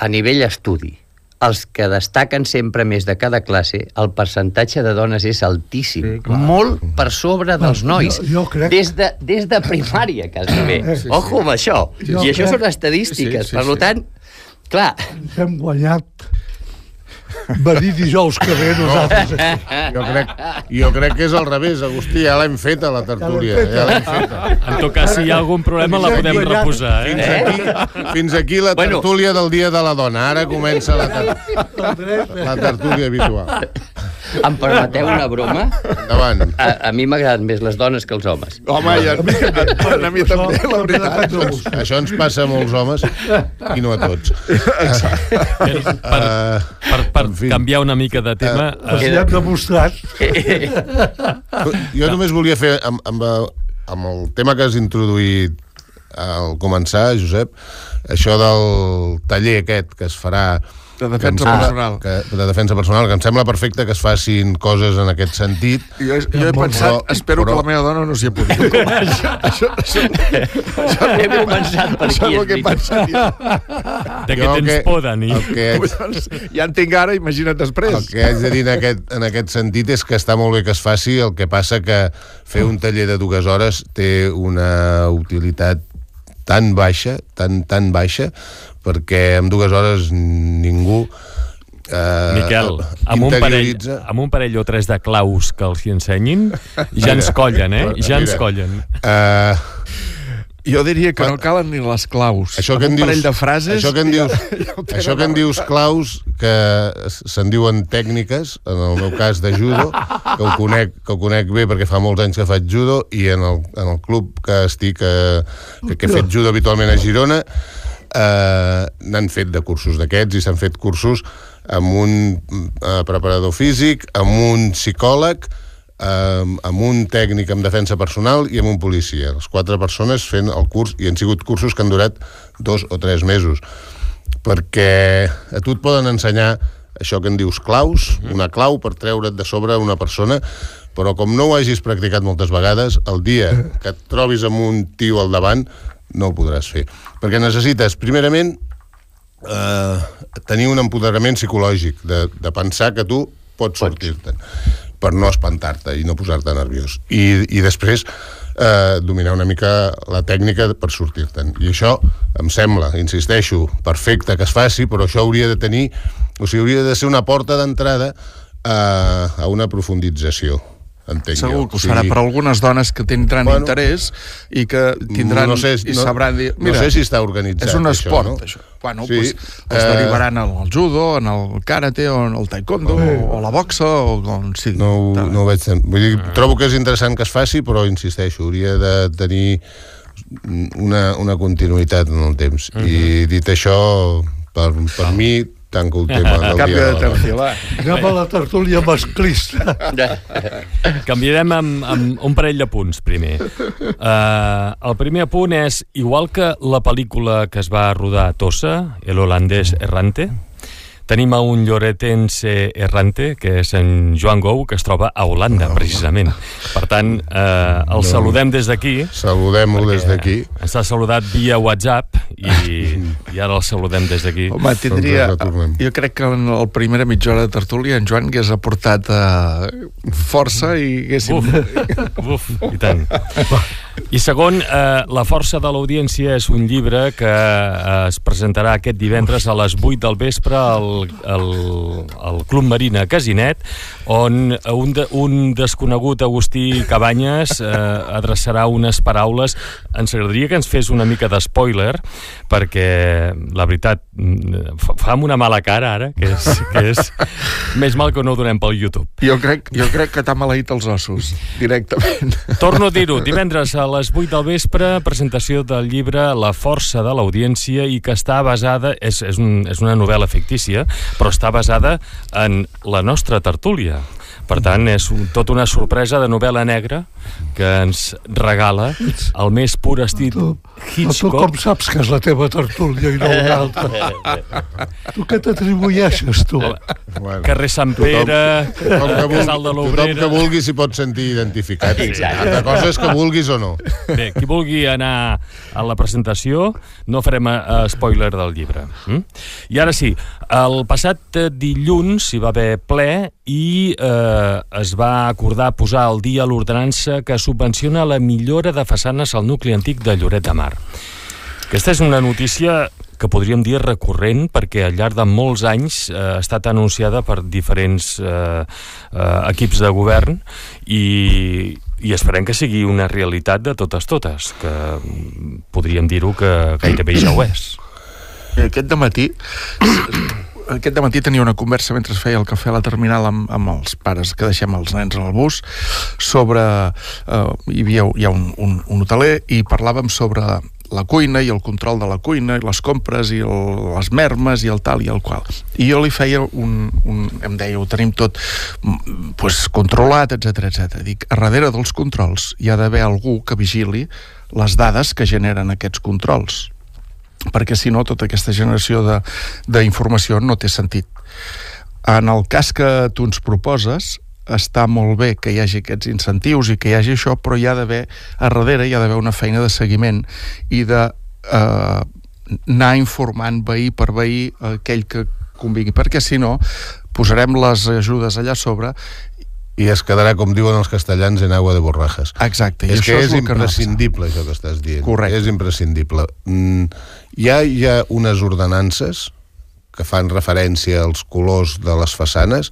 a nivell estudi els que destaquen sempre més de cada classe, el percentatge de dones és altíssim, Sí, clar. molt per sobre dels nois, jo- jo crec- des, de, des de primària, quasi bé. Sí, Ojo amb això. Jo I això crec- són estadístiques. Sí, sí, per sí. tant, clar, Ens hem guanyat venir dijous que ve nosaltres aquí. Jo crec, jo crec que és al revés, Agustí, ja l'hem fet a la tertúlia. feta. Ja l'hem feta. En tot cas, si hi ha algun problema, la podem reposar, Fins eh? aquí, fins aquí la Bueno. tertúlia del Dia de la Dona. Ara comença la, ter El dret, eh? la tertúlia habitual. Em permeteu una broma? Endavant. A, a mi m'agraden més les dones que els homes. Home, i a, a, a mi també, la veritat. Això ens passa a molts homes i no a tots. Per, per, Uh, per, per en fi. canviar una mica de tema... Eh, hi hem demostrat. jo només volia fer, amb, amb, el, amb el tema que has introduït al començar, Josep, això del taller aquest que es farà De defensa sembla- personal. Que, de defensa personal, que em sembla perfecte que es facin coses en aquest sentit. Jo, jo he pensat, Però- espero però- que la meva dona no s'hi apunti. això, això, això, això, He començat per això aquí, és el que he pensat. de què tens que- por, Dani? El que, haig, Doncs, ja en tinc ara, imagina't després. el que haig de dir en aquest, en aquest sentit és que està molt bé que es faci, el que passa que fer un taller de dues hores té una utilitat tan baixa, tan, tan baixa, perquè en dues hores ningú eh, Miquel, amb un, parell, amb un parell o tres de claus que els hi ensenyin, ja ens collen, eh? Ja ens collen. Eh, Jo diria que no calen ni les claus. això que en un dius, parell de frases... això que en dius, ja això que en dius claus, que se'n diuen tècniques, en el meu cas de judo, que ho conec, que ho conec bé perquè fa molts anys que faig judo, i en el, en el club que estic, eh, que, que he fet judo habitualment a Girona, eh, n'han fet de cursos d'aquests i s'han fet cursos amb un eh, preparador físic, amb un psicòleg, eh, amb un tècnic en defensa personal i amb un policia. Les quatre persones fent el curs, i han sigut cursos que han durat dos o tres mesos. Perquè a tu et poden ensenyar això que en dius claus, una clau per treure't de sobre una persona, però com no ho hagis practicat moltes vegades, el dia que et trobis amb un tio al davant no ho podràs fer. Perquè necessites, primerament, eh, tenir un empoderament psicològic, de, de pensar que tu pots. sortir-te'n, per no espantar-te i no posar-te nerviós. I, I després, eh, dominar una mica la tècnica per sortir-te'n. I això em sembla, insisteixo, perfecte que es faci, però això hauria de tenir, o sigui, hauria de ser una porta d'entrada a, a una profundització entenc Segur que ho serà per algunes dones que tindran Bueno, interès i que tindran no sé, i no, sabran dir... no sé si està organitzat és un esport, això, no? això. Bueno, Sí, sí, pues, eh, derivaran al, al judo, en el karate, o en el taekwondo, o, o la boxa, o on sigui. no, ho- no ho veig tant. Vull dir, trobo que és interessant que es faci, però insisteixo, hauria de tenir una, una continuïtat en el temps. I dit això, per, per mi, tanco el tema del Canvi dia de de la tercer, va. Anem a la tertúlia masclista. Canviarem amb, amb un parell de punts, primer. Uh, el primer punt és, igual que la pel·lícula que es va rodar a Tossa, El holandès errante, tenim a un lloretense errante, que és en Joan Gou, que es troba a Holanda, precisament. Per tant, eh, el saludem des d'aquí. Saludem-lo des d'aquí. Ens ha saludat via WhatsApp i, i ara el saludem des d'aquí. Home, tindria... Doncs retornem. Jo crec que en la primera mitja hora de tertúlia en Joan hagués aportat uh, força i haguéssim... Uf, uf, i tant. I segon, eh, La força de l'audiència és un llibre que eh, es presentarà aquest divendres a les 8 del vespre al, al, al Club Marina Casinet, on un, de, un desconegut Agustí Cabanyes eh, adreçarà unes paraules. Ens agradaria que ens fes una mica de spoiler, perquè la veritat mm, fa fa amb una mala cara ara, que és, que és més mal que no ho donem pel YouTube. Jo crec, jo crec que t'ha maleït els ossos, directament. Torno a dir-ho, divendres a les 8 del vespre, presentació del llibre La força de l'audiència i que està basada, és, és, un, és una novel·la fictícia, però està basada en la nostra tertúlia. Per tant, és un, tota una sorpresa de novel·la negra que ens regala el més pur estil Tu, però tu Hitchcock. com saps que és la teva tertúlia i no una altra? Tu què t'atribueixes, tu? Bueno, Carrer Sant Pere, tothom que, vulgui, Casal de tothom l'Obrera... que vulgui s'hi pot sentir identificat. Exacte. Altra cosa és que vulguis o no. Bé, qui vulgui anar a la presentació, no farem uh, spoiler del llibre. Mm? I ara sí, el passat dilluns hi va haver ple i eh, es va acordar posar al dia l'ordenança que subvenciona la millora de façanes al nucli antic de Lloret de Mar. Aquesta és una notícia que podríem dir recurrent perquè al llarg de molts anys eh, ha estat anunciada per diferents eh, eh, equips de govern i, i esperem que sigui una realitat de totes totes, que podríem dir-ho que gairebé ja ho és. Aquest matí aquest matí tenia una conversa mentre feia el cafè a la terminal amb, amb els pares que deixem els nens al bus sobre... Eh, hi havia hi ha un, un, un hoteler i parlàvem sobre la cuina i el control de la cuina i les compres i el, les mermes i el tal i el qual. I jo li feia un... un em deia, ho tenim tot mm, pues, controlat, etc etc. Dic, a darrere dels controls hi ha d'haver algú que vigili les dades que generen aquests controls perquè si no tota aquesta generació d'informació no té sentit. En el cas que tu ens proposes, està molt bé que hi hagi aquests incentius i que hi hagi això, però hi ha d'haver, a darrere hi ha d'haver una feina de seguiment i de eh, anar informant veí per veí aquell que convingui, perquè si no posarem les ajudes allà sobre I es quedarà, com diuen els castellans, en agua de borrajes. exacte, és que és, és el que no imprescindible, això que estàs dient. Correcte. És imprescindible. Mm, hi, ha, hi ha unes ordenances que fan referència als colors de les façanes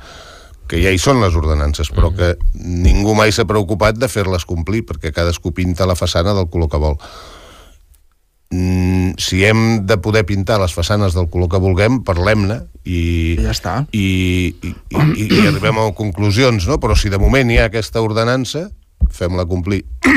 que ja hi són les ordenances, però que ningú mai s'ha preocupat de fer-les complir, perquè cadascú pinta la façana del color que vol. mm, si hem de poder pintar les façanes del color que vulguem, parlem-ne i, I ja està. i, i, i, i arribem a conclusions, no? Però si de moment hi ha aquesta ordenança, fem-la complir.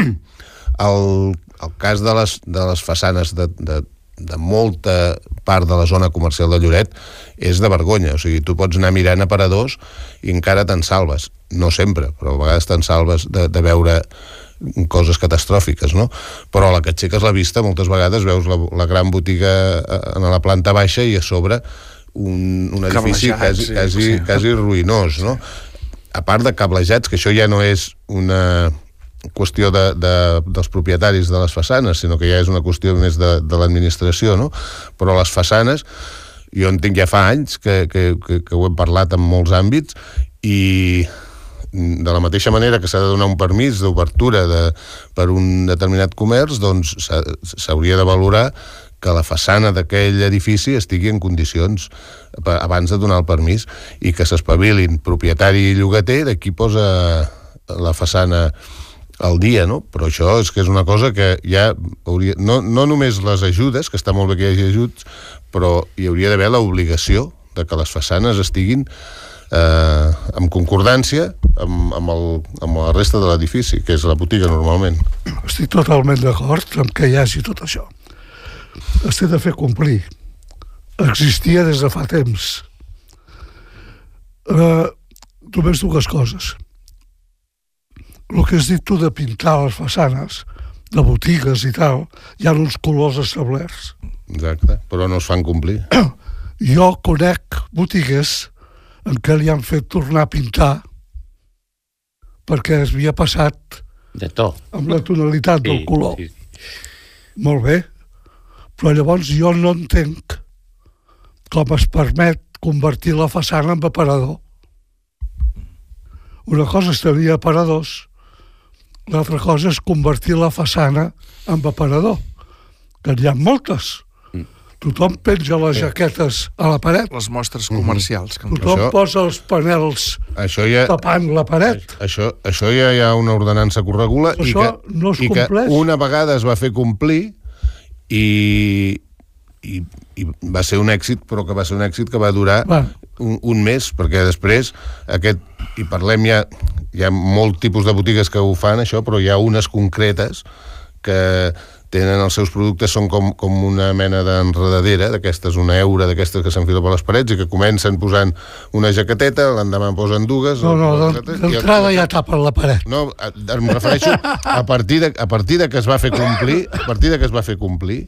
El, el cas de les, de les façanes de, de, de molta part de la zona comercial de Lloret és de vergonya. O sigui, tu pots anar mirant aparadors i encara te'n salves. No sempre, però a vegades te'n salves de, de veure coses catastròfiques, no? Però a la que aixeques la vista moltes vegades veus la, la gran botiga eh, en la planta baixa i a sobre un, un edifici quasi, sí, quasi, sí. quasi ruïnós, no? A part de cablejats, que això ja no és una qüestió de, de, dels propietaris de les façanes, sinó que ja és una qüestió més de, de l'administració, no? Però les façanes, jo en tinc ja fa anys que, que, que, que ho hem parlat en molts àmbits i de la mateixa manera que s'ha de donar un permís d'obertura de, per un determinat comerç, doncs s'ha- s'hauria de valorar que la façana d'aquell edifici estigui en condicions abans de donar el permís i que s'espavilin propietari i llogater de qui posa la façana al dia, no? Però això és que és una cosa que ja hauria... No, no només les ajudes, que està molt bé que hi hagi ajuts, però hi hauria d'haver l'obligació de que les façanes estiguin eh, en concordància amb, amb, el, amb la resta de l'edifici, que és la botiga normalment. Estic totalment d'acord amb que hi hagi tot això. Es té de fer complir. Existia des de fa temps. Uh, només dues coses. El que has dit tu de pintar les façanes, de botigues i tal, hi ha uns colors establerts. Exacte, però no es fan complir. Jo conec botigues en què li han fet tornar a pintar perquè es havia passat De to. amb la tonalitat del color. Sí. Molt bé, però llavors jo no entenc com es permet convertir la façana en aparador. Una cosa és tenir aparadors, l'altra cosa és convertir la façana en aparador, que n'hi ha moltes. Tothom penja les jaquetes a la paret, Les mostres comercials. Que en tothom Això- posa els panels Això ja... tapant la paret. Això, això ja hi ha una ordenança que ho regula i que, no es i que una vegada es va fer complir i, i, i va ser un èxit, però que va ser un èxit que va durar Va. un, un mes, perquè després aquest, i parlem ja, hi ha molt tipus de botigues que ho fan això, però hi ha unes concretes que tenen els seus productes, són com, com una mena d'enredadera, d'aquestes, una eura d'aquestes que s'enfila per les parets i que comencen posant una jaqueteta, l'endemà en posen dues... No, no, d'entrada ja tapen la paret. no, em refereixo a partir, de, a partir de que es va fer complir, a partir de que es va fer complir,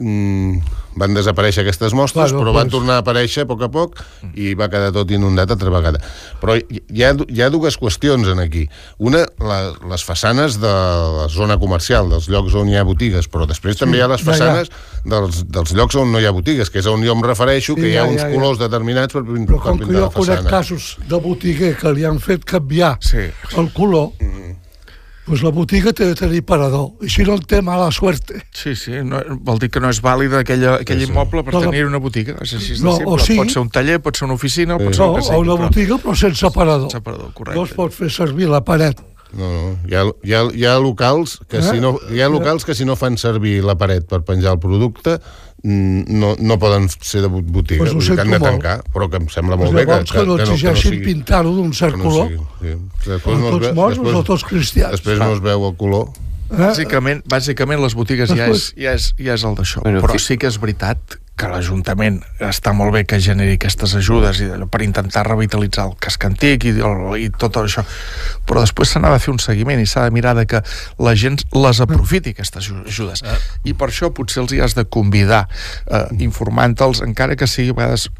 van desaparèixer aquestes mostres, Bueno, però van pues- tornar a aparèixer a poc a poc i va quedar tot inundat altra vegada. Però hi ha, hi ha dues qüestions en aquí. Una, la, les façanes de la zona comercial, dels llocs on hi ha botigues, però després sí, també hi ha les ja, ja. façanes dels, dels llocs on no hi ha botigues, que és on jo em refereixo, Sí, que hi ha ja, uns ja, ja. colors determinats per, Però per com que pintar jo la conec façana. casos de botiguer que li han fet canviar Sí. el color, doncs la botiga té de tenir parador. I si no en té mala suerte. Sí, sí, no, vol dir que no és vàlida aquella, aquell Sí, sí. immoble per No, tenir una botiga. És així de No, simple. o sí. Pot ser un taller, pot ser una oficina, pot ser No, el que sigui. una però- botiga però sense aparador. Sense aparador, No es correcte. pot fer servir la paret. No, no. Hi ha, hi ha, hi ha locals que Eh? si no, hi ha locals que si no fan servir la paret per penjar el producte mm, no, no poden ser de bot- botiga, Pues que han de sento molt. tancar, però que em sembla Pues molt bé que, llavors que, no exigeixin sigui- pintar-ho d'un cert que no color. sigui, sí. Després no es tots morts després- o tots cristians. Després no es veu el color. Eh? Bàsicament, bàsicament les botigues ja és, ja és, ja és el d'això. Bueno, Però sí que és veritat que l'Ajuntament està molt bé que generi aquestes ajudes i per intentar revitalitzar el casc antic i, i, i tot això. Però després se n'ha de fer un seguiment i s'ha de mirar de que la gent les aprofiti, aquestes aju- ajudes. I per això potser els hi has de convidar, eh, informant-los, encara que sigui a vegades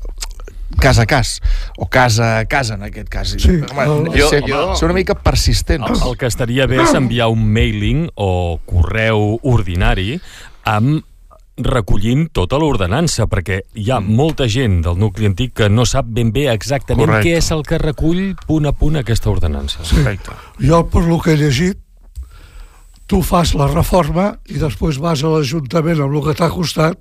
cas a cas, o casa a casa en aquest cas. Sí, Home, el- ser, Jo- ser una mica persistent. El, el que estaria bé és enviar un mailing o correu ordinari amb recollint tota l'ordenança, perquè hi ha molta gent del nucli antic que no sap ben bé exactament Correcte. què és el que recull punt a punt aquesta ordenança. Correcte. Jo, per lo que he llegit, tu fas la reforma i després vas a l'Ajuntament amb el que t'ha costat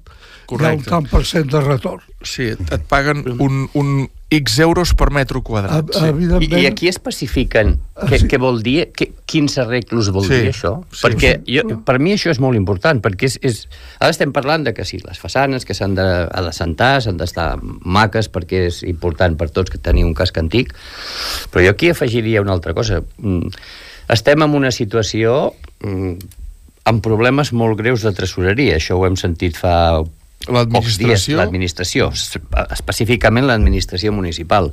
Correcte. hi ha un tant per cent de retorn. Sí, et paguen un, un X euros per metre quadrat. Sí. I, I aquí especifiquen què, sí. què vol dir, què, quins arreglos vol sí. dir això? Sí. Perquè jo, per mi això és molt important, perquè és, és... Ara estem parlant de que sí, les façanes que s'han de, de s'han d'estar maques perquè és important per tots que tenir un casc antic, però jo aquí afegiria una altra cosa. Mm, estem en una situació mm, amb problemes molt greus de tresoreria. Això ho hem sentit fa L'administració? L'administració, específicament l'administració municipal.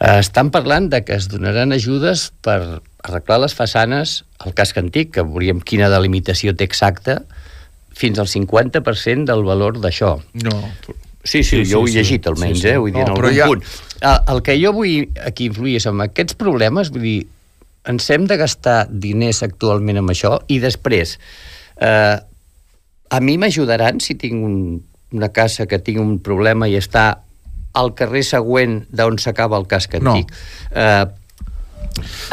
Eh, estan parlant de que es donaran ajudes per arreglar les façanes al casc antic, que veuríem quina delimitació té exacta, fins al 50% del valor d'això. No. Sí, sí, sí, jo ho he llegit almenys, sí, sí. eh? Vull dir, no, en algun ja... punt. El, el que jo vull aquí influir és amb aquests problemes, vull dir, ens hem de gastar diners actualment amb això i després eh, a mi m'ajudaran si tinc un, una casa que tingui un problema i està al carrer següent d'on s'acaba el casc antic. No. Eh,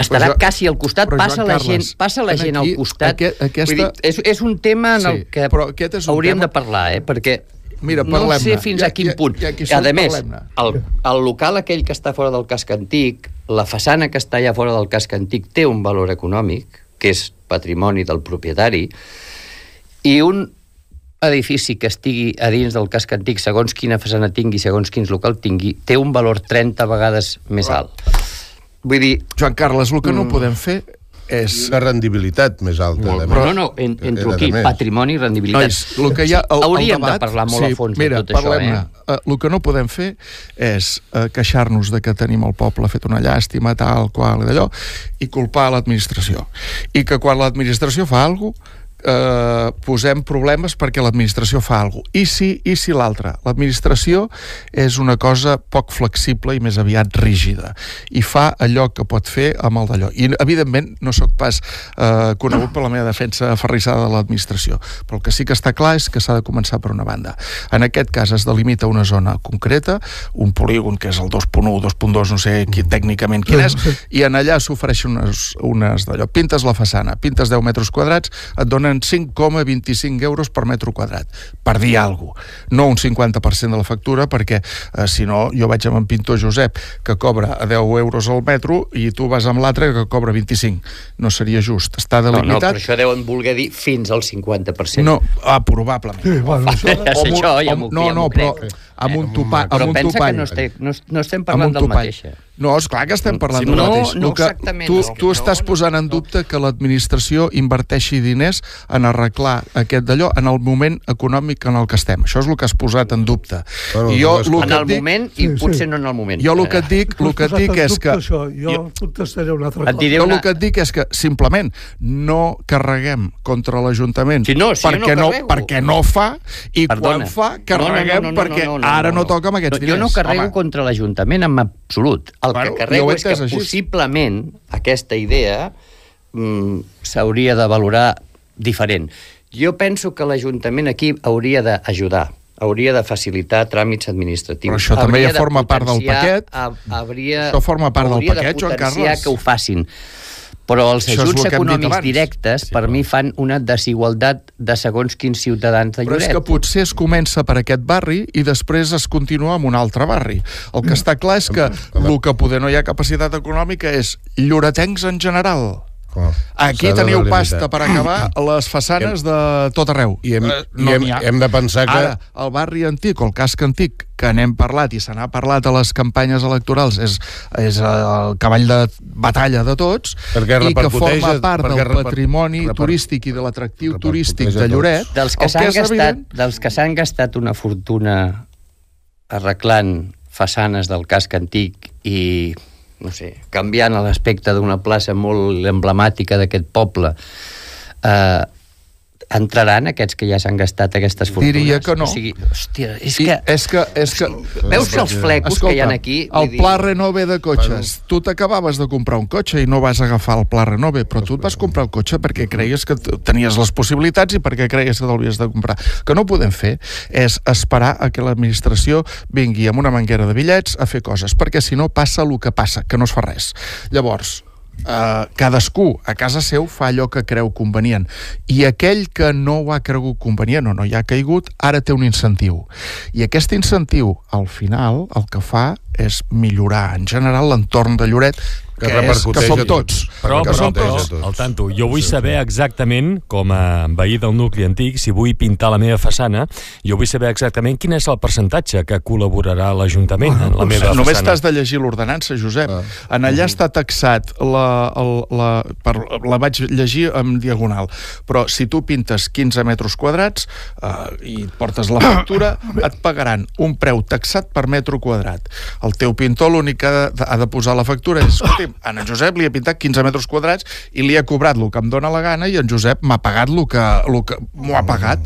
estarà jo, quasi al costat, passa la, Carles, gent, passa la gent aquí, al costat. Aquest, aquesta... Vull dir, és, és un tema en sí, el que hauríem tema... de parlar, eh? perquè Mira, no sé fins a quin punt. Ja, ja, a més, el, el local aquell que està fora del casc antic, la façana que està allà fora del casc antic té un valor econòmic, que és patrimoni del propietari, i un edifici que estigui a dins del casc antic, segons quina façana tingui, segons quins local tingui, té un valor 30 vegades més alt. Vull dir... Joan Carles, el que no mm. podem fer és... Una rendibilitat més alta. Molt, però, no, no, en, entro aquí, patrimoni i rendibilitat. Nois, el que hi ha, el, Hauríem el debat, de parlar molt sí, a fons mira, de tot això. Eh? Uh, el que no podem fer és uh, queixar-nos de que tenim el poble fet una llàstima, tal, qual, i d'allò, i culpar l'administració. I que quan l'administració fa alguna cosa, eh, posem problemes perquè l'administració fa alguna cosa. I si, i si l'altre? L'administració és una cosa poc flexible i més aviat rígida i fa allò que pot fer amb el d'allò. I, evidentment, no sóc pas eh, conegut per la meva defensa aferrissada de l'administració, però el que sí que està clar és que s'ha de començar per una banda. En aquest cas es delimita una zona concreta, un polígon que és el 2.1, 2.2, no sé qui, tècnicament quin és, i en allà s'ofereixen unes, unes d'allò. Pintes la façana, pintes 10 metres quadrats, et donen donen 5,25 euros per metre quadrat, per dir alguna cosa. No un 50% de la factura, perquè eh, si no, jo vaig amb en pintor Josep, que cobra a 10 euros al metro, i tu vas amb l'altre que cobra 25. No seria just. Està delimitat... No, no, però això deuen voler dir fins al 50%. No, ah, probablement. Sí, bueno, això... ja sé això, ja m'ho No, no, però amb un topall. Però pensa que no, estem, no, no estem parlant del mateix. Eh? No, és clar que estem parlant sí, del no, mateix. No, que exactament. Tu, tu estàs posant en dubte que l'administració inverteixi diners en arreglar aquest d'allò en el moment econòmic en el que estem. Això és el que has posat en dubte. Bueno, I jo, el en el dic... moment i sí, potser sí. no en el moment. Jo el que et dic, el que et dic és que... Això. Jo, jo contestaré una altra cosa. Jo el que et dic és que simplement no carreguem contra l'Ajuntament si no, si perquè, no, no, perquè no fa i Perdona. quan fa carreguem no, no, no, no, perquè no, no, no, ara no, no toca amb aquests diners. Jo no carrego Home. contra l'Ajuntament en absolut. El bueno, que carrego és que així. possiblement aquesta idea mm, s'hauria de valorar diferent. Jo penso que l'Ajuntament aquí hauria d'ajudar hauria de facilitar tràmits administratius. Però això també ja forma part del paquet. Hauria, això forma part del paquet, Joan Carles. que ho facin. Però els Això ajuts econòmics directes, sí, per però... mi, fan una desigualtat de segons quins ciutadans de Lloret. Però és que potser es comença per aquest barri i després es continua amb un altre barri. El que està clar és que el que poder no hi ha capacitat econòmica és lloretencs en general Clar. Aquí teniu pasta per acabar les façanes de tot arreu. I hem, uh, no i hem, hem de pensar que... Ara, el barri antic o el casc antic, que n'hem parlat i se n'ha parlat a les campanyes electorals, és, és el cavall de batalla de tots, perquè i que forma part del patrimoni reper, turístic i de l'atractiu turístic de Lloret. Dels que s'han gastat, evident... dels que s'han gastat una fortuna arreglant façanes del casc antic i no sé, canviant l'aspecte d'una plaça molt emblemàtica d'aquest poble, eh, entraran aquests que ja s'han gastat aquestes fortunes? Diria que no. O sigui, hòstia, és que... I és que, és que... Veus que els flecos Escolta, que hi ha aquí... El pla dir... renove de cotxes. Bueno. Tu t'acabaves de comprar un cotxe i no vas agafar el pla renove, però tu et vas comprar el cotxe perquè creies que tenies les possibilitats i perquè creies que t'hauries de comprar. que no podem fer és esperar a que l'administració vingui amb una manguera de bitllets a fer coses, perquè si no passa el que passa, que no es fa res. Llavors, Uh, cadascú a casa seu fa allò que creu convenient. I aquell que no ho ha cregut convenient o no hi ha caigut, ara té un incentiu. I aquest incentiu al final el que fa és millorar en general l'entorn de Lloret que, Que és, que som tots. Però, Que però, però, a tots. al tanto, jo vull saber exactament, com a veí del nucli antic, si vull pintar la meva façana, jo vull saber exactament quin és el percentatge que col·laborarà l'Ajuntament en la meva Només façana. t'has de llegir l'ordenança, Josep. Ah. En allà està taxat, la, el, la, per, la vaig llegir en diagonal, però si tu pintes 15 metres quadrats eh, i portes la factura, et pagaran un preu taxat per metre quadrat. El teu pintor l'únic que ha de, ha de posar la factura és, escolti'm, en Josep li ha pintat 15 metres quadrats i li ha cobrat el que em dóna la gana i en Josep m'ha pagat el que, el que m'ho ha pagat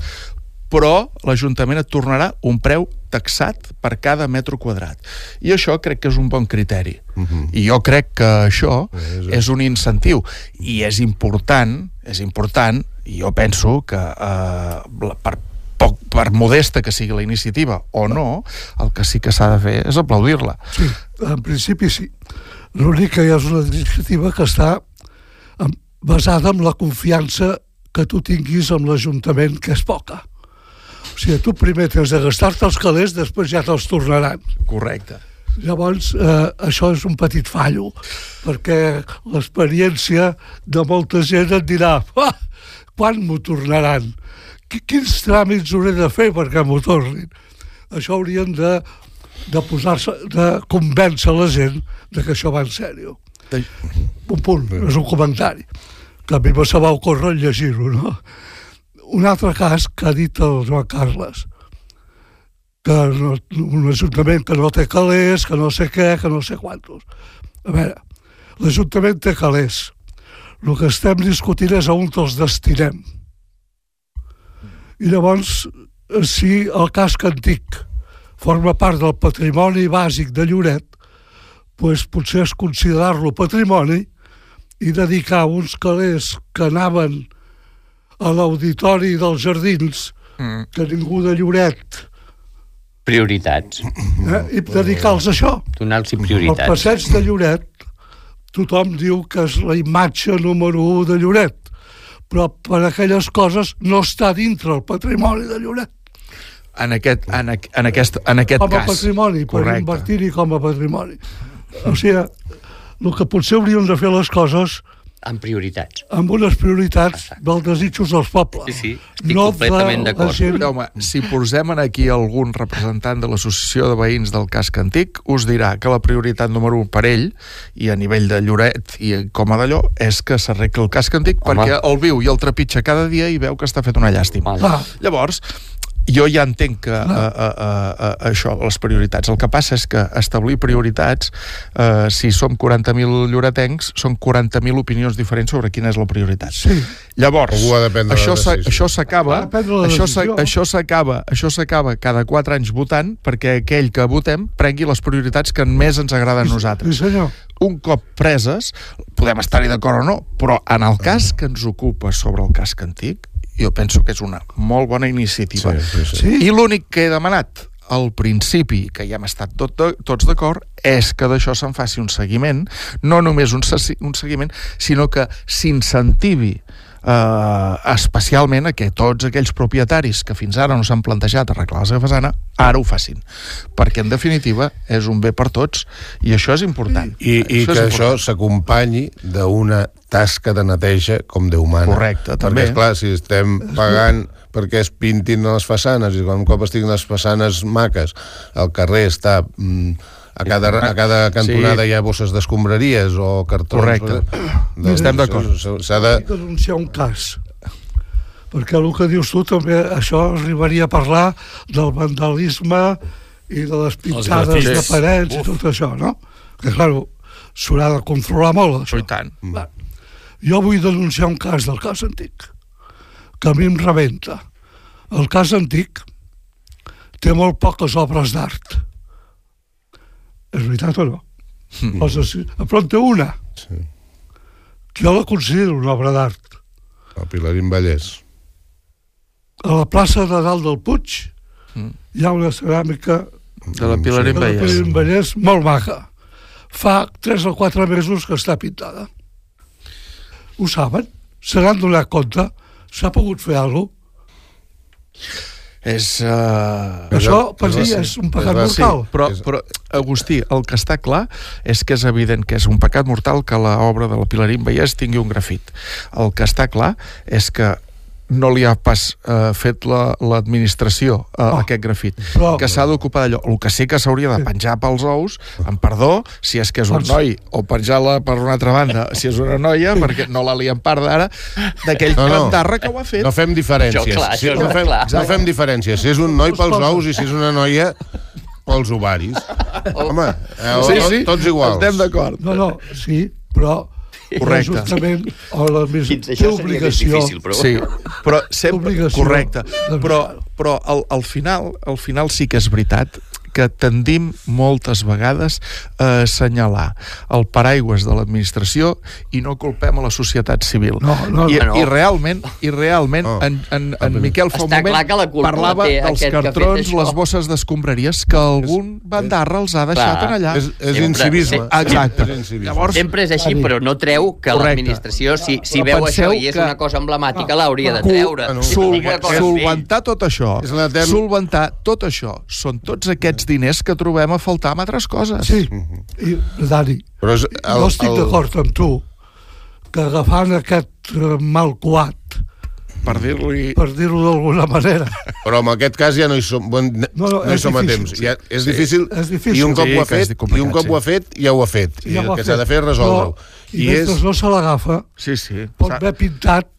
però l'Ajuntament et tornarà un preu taxat per cada metro quadrat. I això crec que és un bon criteri. Uh -huh. I jo crec que això és un incentiu. I és important, és important, i jo penso que eh, per poc, per modesta que sigui la iniciativa o no, el que sí que s'ha de fer és aplaudir-la. Sí, en principi sí. L'únic que és una iniciativa que està basada en la confiança que tu tinguis amb l'Ajuntament, que és poca. O sigui, tu primer tens de gastar-te els calés, després ja te'ls tornaran. Correcte. Llavors, eh, això és un petit fallo, perquè l'experiència de molta gent et dirà ah, quan m'ho tornaran? Qui- Quins tràmits hauré de fer perquè m'ho tornin? Això haurien de, de posar-se, de convèncer la gent de que això va en sèrio. Un punt, és un comentari, que a mi me se va ocórrer llegir-ho, no? Un altre cas que ha dit el Joan Carles, que no, un ajuntament que no té calés, que no sé què, que no sé quantos. A veure, l'Ajuntament té calés. El que estem discutint és on els destinem. I llavors, eh, si el casc antic forma part del patrimoni bàsic de Lloret, pues potser és considerar-lo patrimoni i dedicar uns calés que anaven a l'auditori dels jardins, Mm. que ningú de Lloret, Prioritats. eh, i dedicar-los a això. Donar-los El prioritats. passeig de Lloret, tothom diu que és la imatge número 1 de Lloret, però per aquelles coses no està dintre el patrimoni de Lloret. En aquest, en, en aquest, en aquest Com a cas. patrimoni, per Correcte. invertir-hi com a patrimoni. O sigui, el que potser hauríem de fer les coses Amb prioritats. amb unes prioritats dels desitjos dels pobles. Sí, sí, estic no completament de la d'acord. gent- Però, home, si posem en aquí algun representant de l'Associació de Veïns del Casc Antic, us dirà que la prioritat número un per ell, i a nivell de Lloret i com a d'allò, és que s'arregli el casc antic Home. perquè el viu i el trepitja cada dia i veu que està fet una llàstima. Home. Clar, Llavors, jo ja entenc que uh, uh, uh, uh, això, les prioritats. El que passa és que establir prioritats, uh, si som 40.000 lloretencs, són 40.000 opinions diferents sobre quina és la prioritat. sí. Llavors, això s'acaba això s'acaba això s'acaba cada 4 anys votant perquè aquell que votem prengui les prioritats que més ens agraden a Sí, nosaltres. senyor. Un cop preses, podem estar-hi d'acord o no, però en el cas que ens ocupa sobre el casc antic, jo penso que és una molt bona iniciativa. Sí, sí, sí. I l'únic que he demanat al principi, que ja hem estat tot de, tots d'acord, és que d'això se'n faci un seguiment, no només un, un seguiment, sinó que s'incentivi eh, especialment a que tots aquells propietaris que fins ara no s'han plantejat arreglar la seva façana, ara ho facin. Perquè, en definitiva, és un bé per tots i això és important. I, i és que això s'acompanyi d'una tasca de neteja com Déu mana. Correcte, també. Perquè, esclar, si estem pagant perquè es pintin les façanes i quan un cop estiguin les façanes maques, el carrer està... Mm, a cada, a cada cantonada Sí. hi ha bosses d'escombraries o cartons... Correcte. Doncs Estem d'acord. s'ha- de... De denunciar un cas perquè el que dius tu també això arribaria a parlar del vandalisme i de les pintades de parets i tot això, no? Que, clar, s'haurà de controlar molt, Això això. i tant. Va. Jo vull denunciar un cas del cas antic, que a mi em rebenta. El cas antic té molt poques obres d'art. És veritat o no? Mm. En té una, Sí. que jo la considero una obra d'art. El Pilarín Vallès. A la plaça de dalt del Puig Mm. hi ha una ceràmica De la Pilarín de la Vallès. Pilarín Vallès molt maca. Fa 3 o 4 mesos que està pintada. ho saben? Se n'han donat compte? S'ha pogut fer alguna cosa? És... Uh... Això, per la- és un pecat és la- Sí, mortal. però, però, Agustí, el que està clar és que és evident que és un pecat mortal que l'obra de la Pilarín Vallès tingui un grafit. El que està clar és que no li ha pas eh, fet la- l'administració la, Oh, aquest grafit, però- que s'ha d'ocupar d'allò. El que sí que s'hauria de penjar pels ous, amb perdó, si és que és un noi, o penjar-la per una altra banda, si és una noia, perquè no la lien part d'ara, d'aquell No, no. cantarra que ho ha fet. No fem diferències. Això, clar, Si- això no, és fem, clar. no fem diferències. Si és un noi pels ous i si és una noia pels ovaris. Home, eh, Sí, sí, tots iguals. estem d'acord. No, no, sí, però Correcte. l'Ajuntament o Fins l'administració té això seria més obligació. difícil, però... Sí, però sempre... Obligació. Correcte. de Però, però al, al, final, al final sí que és veritat que tendim moltes vegades a assenyalar el paraigües de l'administració i no culpem a la societat civil. No, no, I, no. I realment, i realment No. en, en, en Miquel fa un moment parlava dels cartrons, les bosses d'escombraries que algun bandarra els ha deixat Clar. en allà. És, és Sempre. incivisme. Sí. Exacte. És incivisme. Llavors, Sempre és així, però no treu que l'administració, si, si veu això i és que- una cosa emblemàtica, l'hauria de treure. Bueno, Si Sol, l'única cosa a fer- solventar tot això, solventar tot això, són tots aquests diners que trobem a faltar amb altres coses. Sí, i, Dani, Però és el, jo estic d'acord amb tu que agafant aquest eh, mal coat, Per dir-li... per dir-ho d'alguna manera, Però en aquest cas ja no hi som, bon, no, No, no, no hi és som a difícil, temps. sí. Ja, és, difícil, és difícil. i un cop Sí, ho ha és fet, i un cop sí. ho ha fet, ja ho ha fet. I ja ho el que s'ha de fer és resoldre-ho. Però, I, mentre no se l'agafa, Sí, sí. pot haver pintat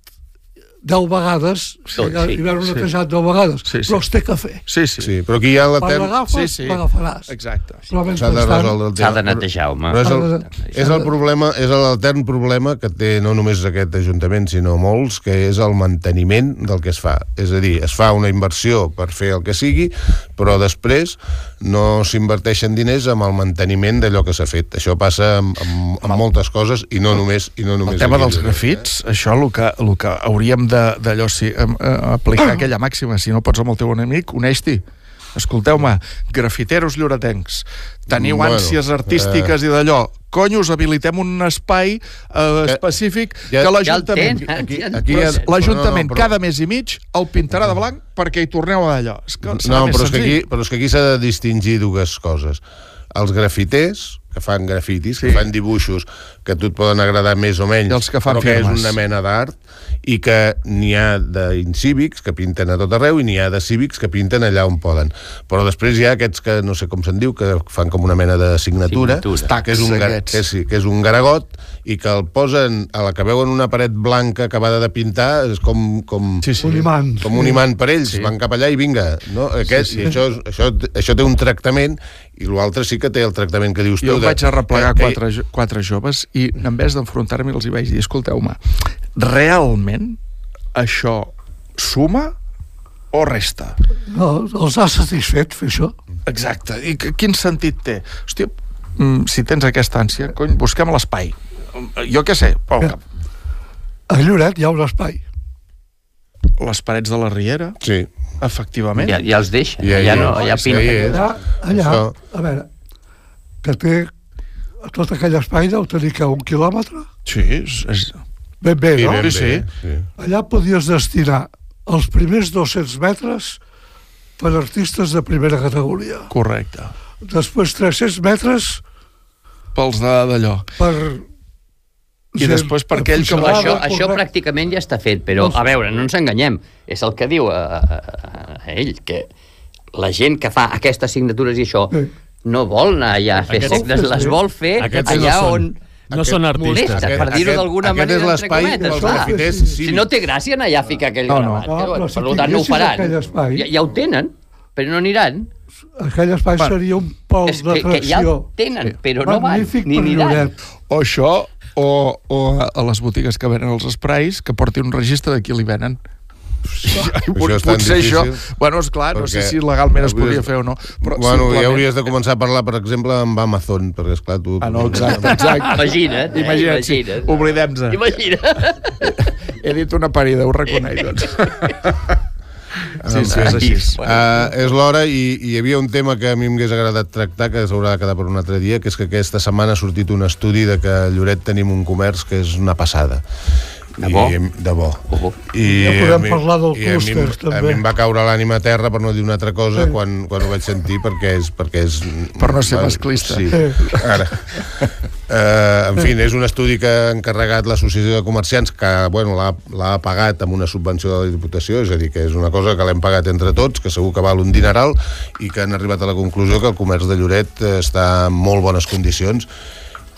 deu vegades, Tot, i, sí. i haver-ho Sí. netejat deu vegades, Sí, sí. però es té que fer. Sí, sí. Sí, però aquí hi ha Quan l'etern... l'agafes, Sí, sí. l'agafaràs. Exacte. Però S'ha de resoldre el S'ha tema. de netejar, home. Però és S'ha el, és el problema, és l'etern problema que té no només aquest Ajuntament, sinó molts, que és el manteniment del que es fa. És a dir, es fa una inversió per fer el que sigui, però després no s'inverteixen diners amb el manteniment d'allò que s'ha fet. Això passa amb, amb, amb moltes coses i no només i no només El tema aquí, dels eh? grafits, això el que, el que hauríem de- d'allò sí, eh, aplicar aquella màxima, si no pots amb el teu enemic, uneix-t'hi. Escolteu-me, grafiteros lloretencs, teniu Bueno, ànsies artístiques i d'allò, cony, us habilitem un espai eh, específic ja- que l'Ajuntament... Aquí- ja aquí Però ja-. L'Ajuntament però- cada mes i mig el pintarà de blanc perquè hi torneu a allò. És que serà No, però és, que aquí, però és que aquí s'ha de distingir dues coses. Els grafiters, que fan grafitis, sí. Que fan dibuixos que a tu et poden agradar més o menys, I els que fan però que és una mena d'art, i que n'hi ha d'incívics que pinten a tot arreu i n'hi ha de cívics que pinten allà on poden. Però després hi ha aquests que, no sé com se'n diu, que fan com una mena de signatura, Signatura. que és, un, que, sí, que és un garagot, i que el posen, a la que veuen una paret blanca acabada de pintar, és com, com, Sí, sí. un imant. com un imant per ells, Sí. van cap allà i vinga, no? Aquest, Sí, sí. I això, això, això té un tractament i l'altre sí que té el tractament que dius tu. Jo de- vaig arreplegar que- quatre, jo- quatre joves i en vez d'enfrontar-me els hi vaig dir, escolteu-me, realment això suma o resta? No, els ha satisfet fer això. Exacte. I que, quin sentit té? Hòstia, mm, si tens aquesta ànsia, cony, busquem l'espai. Jo què sé, pel cap. A Lloret hi ha un espai. Les parets de la Riera, Sí. Efectivament. Ja, ja els deixa, Ja ja, no, ja sí, pinta. és. Allà, allà Això- a veure, que té tot aquell espai deu tenir que un quilòmetre? Sí, és, és... Ben bé, Sí, no? ben Sí, bé, sí. Allà podies destinar els primers 200 metres per artistes de primera categoria. correcte. Després 300 metres Pels de- d'allò. per... I després per aquell que Però va- això, això pràcticament ja està fet, però, a veure, no ens enganyem. És el que diu a, a, a ell, que la gent que fa aquestes signatures i això Sí. no vol anar allà a fer Aquests- signes, les vol fer Aquests no allà són- on no són artistes. molesta, Aquest- per dir-ho d'alguna aquest manera, és l'espai entre cometes, dels clar. grafiters Sí, sí. cívics. Si no té gràcia anar allà a ficar aquell No, no. gravat. No, però si per tant, no ho faran. espai- Ja, ja ho tenen, però no aniran. Aquell espai Bueno, seria un pol És que, que ja el tenen, però no van, ni aniran. O això, o, o a- les botigues que venen els sprays, que portin un registre de qui li venen. Això és tan Potser això... Bueno, és clar, no sé si legalment es podria fer o no. Però bueno, ja simplement- hauries de començar a parlar, per exemple, amb Amazon, perquè, esclar, tu... Ah, no, exacte, exacte. Imagina't, eh? Imagina't, sí. Oblidem-nos. Imagina't. He dit una parida, ho reconec, doncs. Sí, sí, és així. Uh, és l'hora i, i hi havia un tema que a mi m'hagués agradat tractar, que s'haurà de quedar per un altre dia, que és que aquesta setmana ha sortit un estudi de que a Lloret tenim un comerç que és una passada. De bo? I, de bo. Oh. I Ja podem a mi- parlar del a clúster, A també. mi em va caure l'ànima a terra, per no dir una altra cosa, Sí. quan, quan ho vaig sentir, perquè és... Perquè és Per no ser va- masclista. Sí, ara. Uh, en fi, és un estudi que ha encarregat l'Associació de Comerciants que bueno, l'ha l'ha pagat amb una subvenció de la Diputació, és a dir, que és una cosa que l'hem pagat entre tots, que segur que val un dineral i que han arribat a la conclusió que el comerç de Lloret eh, està en molt bones condicions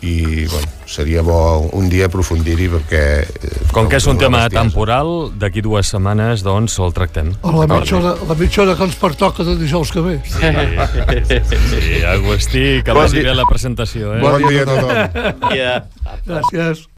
i bueno, seria bo un dia aprofundir-hi perquè... eh, Com que és un tema temporal, d'aquí dues setmanes, doncs, el tractem. A la mitja, hora, la mitja hora que ens pertoca de dijous que ve. Sí, Agustí, que Bon vagi dia. bé la presentació, eh? Bon dia a tothom. Yeah. Gràcies.